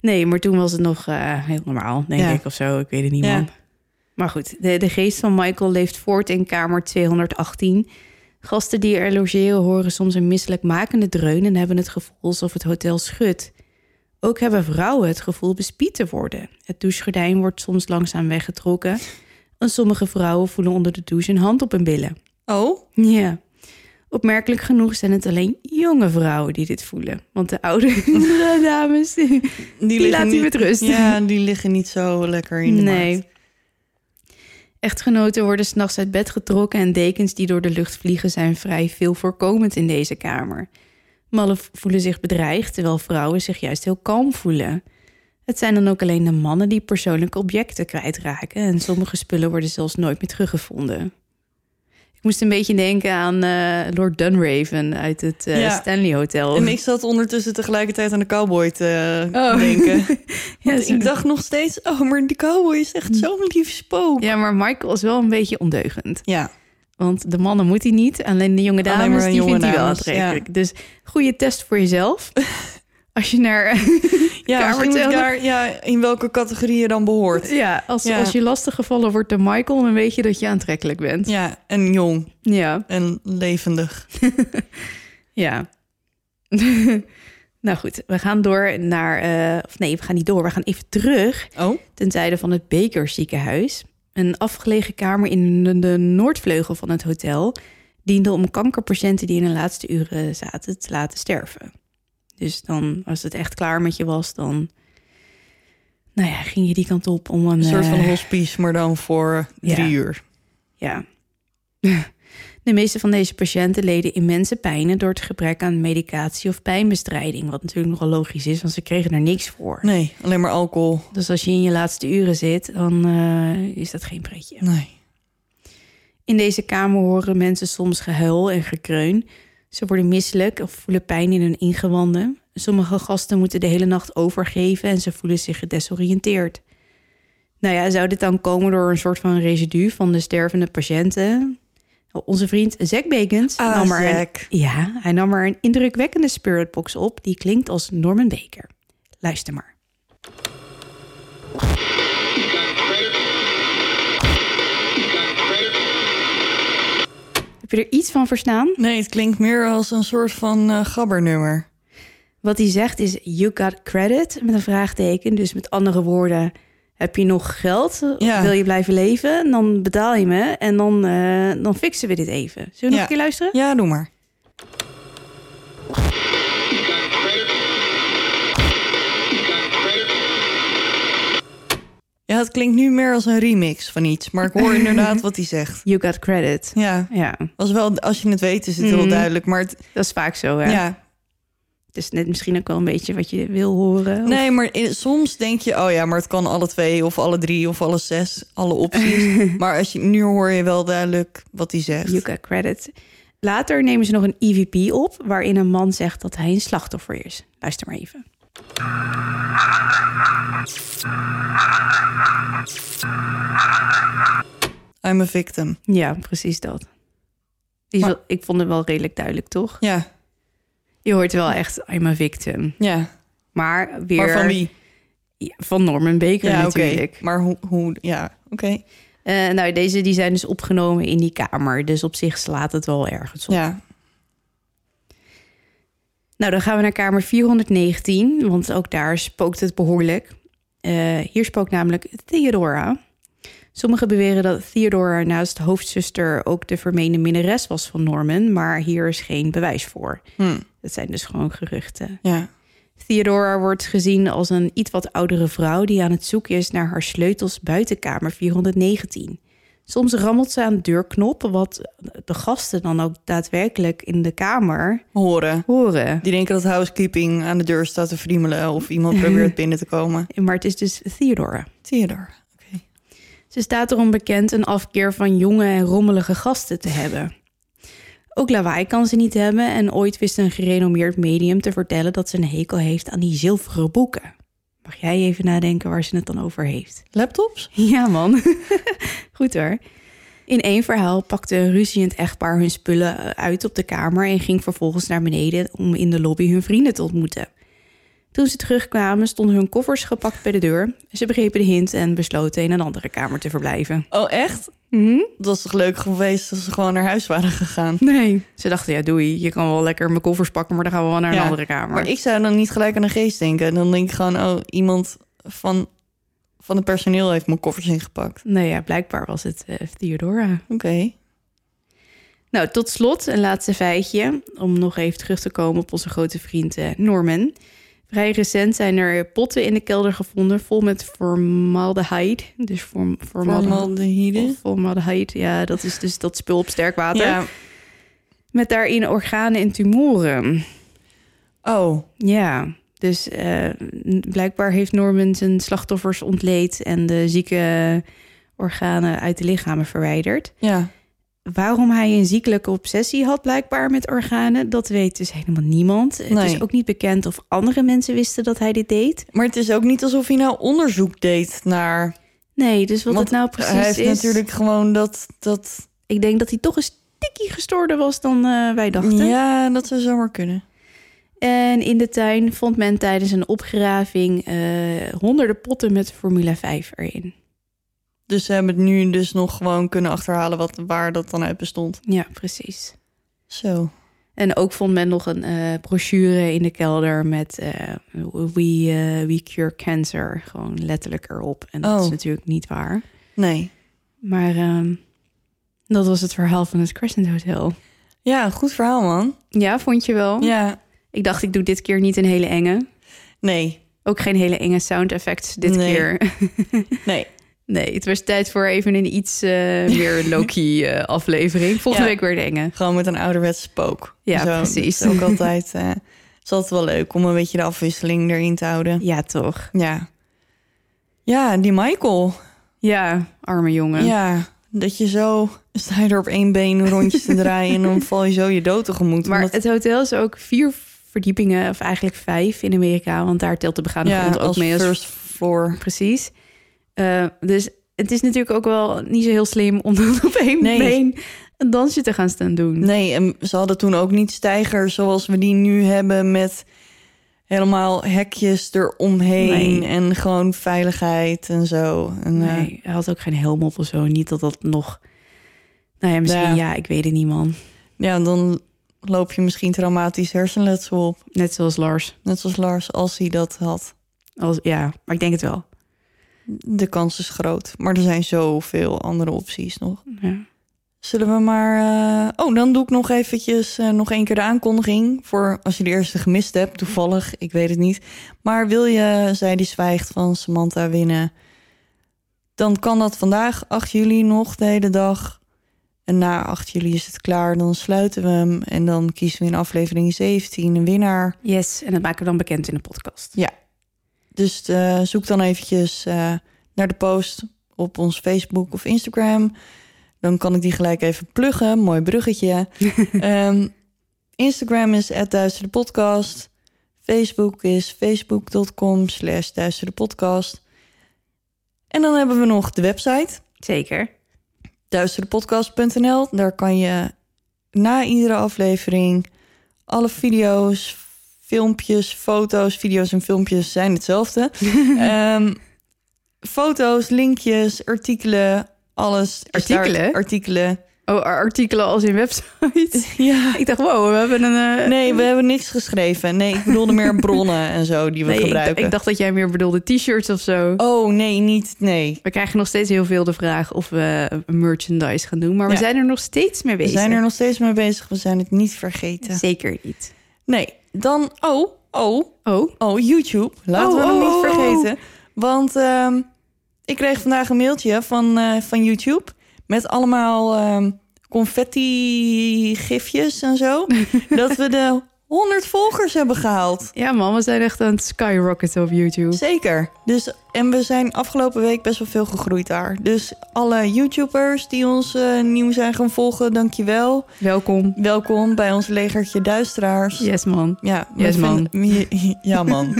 nee, maar toen was het nog eh, heel normaal, denk Ja. ik, of zo. Ik weet het niet, Ja. man. Maar goed, de, de geest van Michael leeft voort in kamer 218. Gasten die er logeren horen soms een misselijkmakende dreun... en hebben het gevoel alsof het hotel schudt. Ook hebben vrouwen het gevoel bespied te worden. Het douchegordijn wordt soms langzaam weggetrokken... en sommige vrouwen voelen onder de douche een hand op hun billen. Oh? Ja. Opmerkelijk genoeg zijn het alleen jonge vrouwen die dit voelen. Want de oude <laughs> dames, die, Die, laat hij met rust. Ja, die liggen niet zo lekker in de nee. markt. Echtgenoten worden s'nachts uit bed getrokken en dekens die door de lucht vliegen zijn vrij veel voorkomend in deze kamer. Mannen voelen zich bedreigd, terwijl vrouwen zich juist heel kalm voelen. Het zijn dan ook alleen de mannen die persoonlijke objecten kwijtraken en sommige spullen worden zelfs nooit meer teruggevonden. Ik moest een beetje denken aan eh, Lord Dunraven uit het eh, Ja. Stanley Hotel. En ik zat ondertussen tegelijkertijd aan de cowboy te Oh. denken. <laughs> Ja, ik dacht nog steeds, oh, maar die cowboy is echt zo'n lief spook. ja, maar Michael is wel een beetje ondeugend. Ja, Want de mannen moet hij niet. Alleen de jonge Alleen dames, maar de die jonge vindt hij wel dames, aantrekkelijk. Dus goede test voor jezelf. <laughs> Als je naar... <laughs> ja moet ik 200. daar, ja, in welke categorie je dan behoort. ja, als, Ja. als je lastig gevallen wordt door Michael... dan weet je dat je aantrekkelijk bent. Ja, en jong Ja, en levendig. <laughs> ja. <laughs> nou goed, we gaan door naar... eh, of nee, we gaan niet door. We gaan even terug Oh? ten tijde van het Baker ziekenhuis. Een afgelegen kamer in de, de noordvleugel van het hotel... diende om kankerpatiënten die in de laatste uren zaten te laten sterven. Dus dan, als het echt klaar met je was, dan... Nou ja, ging je die kant op om een... Een soort van eh, hospice, maar dan voor ja. drie uur. Ja. <laughs> De meeste van deze patiënten leden immense pijnen... door het gebrek aan medicatie of pijnbestrijding. Wat natuurlijk nogal logisch is, want ze kregen er niks voor. Nee, alleen maar alcohol. Dus als je in je laatste uren zit, dan eh, is dat geen pretje. Nee. In deze kamer horen mensen soms gehuil en gekreun. Ze worden misselijk of voelen pijn in hun ingewanden. Sommige gasten moeten de hele nacht overgeven en ze voelen zich gedesoriënteerd. Nou ja, zou dit dan komen door een soort van residu van de stervende patiënten? Onze vriend Zack Bacons Ah, nam er een, ja, hij nam er een indrukwekkende spiritbox op die klinkt als Norman Baker. Luister maar. Heb je er iets van verstaan? Nee, het klinkt meer als een soort van eh, gabbernummer. Wat hij zegt is you got credit met een vraagteken. Dus met andere woorden, heb je nog geld? Ja. Wil je blijven leven? Dan betaal je me en dan, eh, dan fixen we dit even. Zullen we nog een keer luisteren? Ja, doe maar. Ja, het klinkt nu meer als een remix van iets, maar ik hoor <laughs> inderdaad wat hij zegt. You got credit. Ja, Ja, als, wel, als je het weet is het heel Mhm. duidelijk, maar het, dat is vaak zo. Hè? ja. Het is net misschien ook wel een beetje wat je wil horen. of- Nee, maar in- soms denk je, oh ja, maar het kan alle twee of alle drie of alle zes, alle opties. <laughs> maar als je, nu hoor je wel duidelijk wat hij zegt. You got credit. Later nemen ze nog een EVP op... waarin een man zegt dat hij een slachtoffer is. Luister maar even. I'm a victim. Ja, precies dat. Die Maar- ik vond het wel redelijk duidelijk, toch? Ja, Je hoort wel echt, I'm a victim. ja. Maar weer... Maar van wie? Ja, Van Norman Baker Ja, oké. natuurlijk. Maar hoe, hoe ja, oké. Eh, nou, deze die zijn dus opgenomen in die kamer. Dus op zich slaat het wel ergens op. Ja, Nou, dan gaan we naar kamer 419. Want ook daar spookt het behoorlijk. Eh, hier spookt namelijk Theodora. Sommigen beweren dat Theodora naast hoofdzuster... ook de vermeende minnares was van Norman. Maar hier is geen bewijs voor. hm. Dat zijn dus gewoon geruchten. ja. Theodora wordt gezien als een iets wat oudere vrouw die aan het zoeken is naar haar sleutels buiten kamer 419. Soms rammelt ze aan de deurknop, wat de gasten dan ook daadwerkelijk in de kamer Horen. horen. Die denken dat housekeeping aan de deur staat te friemelen of iemand probeert <laughs> binnen te komen. Maar het is dus Theodora. Theodore. Oké. Ze staat erom bekend een afkeer van jonge en rommelige gasten te hebben. Ook lawaai kan ze niet hebben en ooit wist een gerenommeerd medium te vertellen dat ze een hekel heeft aan die zilveren boeken. Mag jij even nadenken waar ze het dan over heeft? Laptops? <laughs> Ja, man. <laughs> Goed hoor. In één verhaal pakte een ruziend echtpaar hun spullen eh, uit op de kamer en ging vervolgens naar beneden om in de lobby hun vrienden te ontmoeten. Toen ze terugkwamen stonden hun koffers gepakt bij de deur. Ze begrepen de hint en besloten in een andere kamer te verblijven. Oh, echt? Mhm. Dat was toch leuk geweest als ze gewoon naar huis waren gegaan. Nee. Ze dachten, ja doei, je kan wel lekker mijn koffers pakken, maar dan gaan we wel naar een andere kamer. Maar ik zou dan niet gelijk aan een geest denken. Dan denk ik gewoon, oh, iemand van, van het personeel heeft mijn koffers ingepakt. Nee, ja, blijkbaar was het eh, Theodora. Oké. Nou, tot slot een laatste feitje. Om nog even terug te komen op onze grote vriend eh, Norman. Vrij recent zijn er potten in de kelder gevonden vol met formaldehyde. Dus form, formaldehyde. Formaldehyde. Ja, dat is dus dat spul op sterk water. Ja. Met daarin organen en tumoren. Oh, Ja, dus eh, blijkbaar heeft Norman zijn slachtoffers ontleed en de zieke organen uit de lichamen verwijderd. ja. Waarom hij een ziekelijke obsessie had, blijkbaar met organen, dat weet dus helemaal niemand. Het is ook niet bekend of andere mensen wisten dat hij dit deed. Maar het is ook niet alsof hij nou onderzoek deed naar... Nee, dus wat Want het nou precies hij heeft is. natuurlijk gewoon dat... dat Ik denk dat hij toch een stukje gestoorder was dan eh, wij dachten. ja, dat zou zomaar kunnen. En in de tuin vond men tijdens een opgraving eh, honderden potten met Formule 5 erin. Dus ze hebben het nu dus nog gewoon kunnen achterhalen wat, waar dat dan uit bestond. Ja, precies. Zo. En ook vond men nog een eh, brochure in de kelder met eh, we, eh, we Cure Cancer. Gewoon letterlijk erop. En dat Oh. is natuurlijk niet waar. Nee. Maar ehm, dat was het verhaal van het Crescent Hotel. Ja, goed verhaal, man. Ja, vond je wel? Ja. Ik dacht, ik doe dit keer niet een hele enge. Nee. Ook geen hele enge sound effects dit Nee. keer. Nee. <laughs> Nee, het was tijd voor even een iets eh, meer <laughs> low-key eh, aflevering. Volgende Ja. week weer de enge. Gewoon met een ouderwetse spook. Ja, Zo, precies. Ook <laughs> altijd... eh is altijd wel leuk om een beetje de afwisseling erin te houden. Ja, toch? Ja. Ja, die Michael. Ja, arme jongen. Ja, dat je zo... Sta je er op één been rondjes te draaien... en dan <laughs> val je zo je dood tegemoet. Maar omdat- het hotel is ook vier verdiepingen, of eigenlijk vijf in Amerika, want daar telt de begaande ja, grond ook als mee. Als, first floor. Precies. Eh, dus het is natuurlijk ook wel niet zo heel slim om dan <laughs> op één Nee. been een dansje te gaan staan doen. Nee, en ze hadden toen ook niet stijgers zoals we die nu hebben... met helemaal hekjes eromheen Nee. en gewoon veiligheid en zo. En, eh, Nee, hij had ook geen helm op of zo. Niet dat dat nog... Nou ja, misschien Ja. ja, ik weet het niet, man. ja, dan loop je misschien traumatisch hersenletsel op. Net zoals Lars. Net zoals Lars, als hij dat had. Als, ja, maar ik denk het wel. De kans is groot. Maar er zijn zoveel andere opties nog. Ja. Zullen we maar... eh, Oh, dan doe ik nog eventjes eh, nog één keer de aankondiging. Voor als je de eerste gemist hebt, toevallig. Ik weet het niet. Maar wil je Zij die zwijgt van Samantha winnen... dan kan dat vandaag, 8 juli, nog de hele dag. En na 8 juli is het klaar. Dan sluiten we hem. En dan kiezen we in aflevering 17 een winnaar. Yes, en dat maken we dan bekend in de podcast. Dus eh, zoek dan eventjes eh, naar de post op ons Facebook of Instagram. Dan kan ik die gelijk even pluggen. Mooi bruggetje. <laughs> Ehm, Instagram is @duisterdepodcast. Facebook is facebook.com slash duisterdepodcast. En dan hebben we nog de website Zeker. duisterdepodcast.nl. Daar kan je na iedere aflevering alle video's, filmpjes, foto's, video's en filmpjes zijn hetzelfde. <laughs> Ehm, foto's, linkjes, artikelen, alles. Artikelen? Artikelen. Oh, artikelen als in website. <laughs> Ja. ik dacht, wow, we hebben een... eh, Nee, we hebben niks geschreven. Nee, ik bedoelde meer <laughs> bronnen en zo die we nee, ik, gebruiken. ik dacht dat jij meer bedoelde t-shirts of zo. Oh, nee, niet. Nee. We krijgen nog steeds heel veel de vraag of we merchandise gaan doen. Maar we zijn er nog steeds mee We bezig. zijn er nog steeds mee bezig. We zijn het niet vergeten. Zeker niet. Nee, dan... Oh, oh, Oh, Oh, YouTube. Laten Oh, we hem oh, niet oh, vergeten. Want ehm, ik kreeg vandaag een mailtje van, eh, van YouTube met allemaal ehm, confetti-gifjes en zo, <laughs> dat we de 100 volgers hebben gehaald. Ja man, we zijn echt aan het skyrocketen op YouTube. Zeker. Dus, en we zijn afgelopen week best wel veel gegroeid daar. Dus alle YouTubers die ons eh, nieuw zijn gaan volgen, dankjewel. Welkom. Welkom bij ons legertje duisteraars. Yes man. Ja, Yes, man. vinden- <laughs> Ja, man.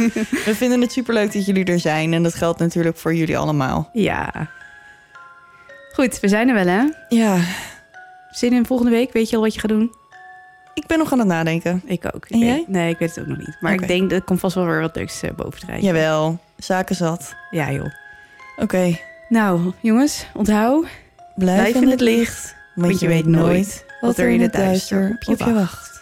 we vinden het superleuk dat jullie er zijn. En dat geldt natuurlijk voor jullie allemaal. Ja. Goed, we zijn er wel hè. Ja, Zin in volgende week? Weet je al wat je gaat doen? Ik ben nog aan het nadenken. Ik ook. Ik En weet- jij? Nee, ik weet het ook nog niet. Maar ik denk dat komt vast wel weer wat leuks eh, boven drijven. Jawel, zaken zat. Ja joh. Oké, Nou jongens, onthoud. blijf, Blijf in het licht. Want je weet nooit wat er in het duister op je wacht.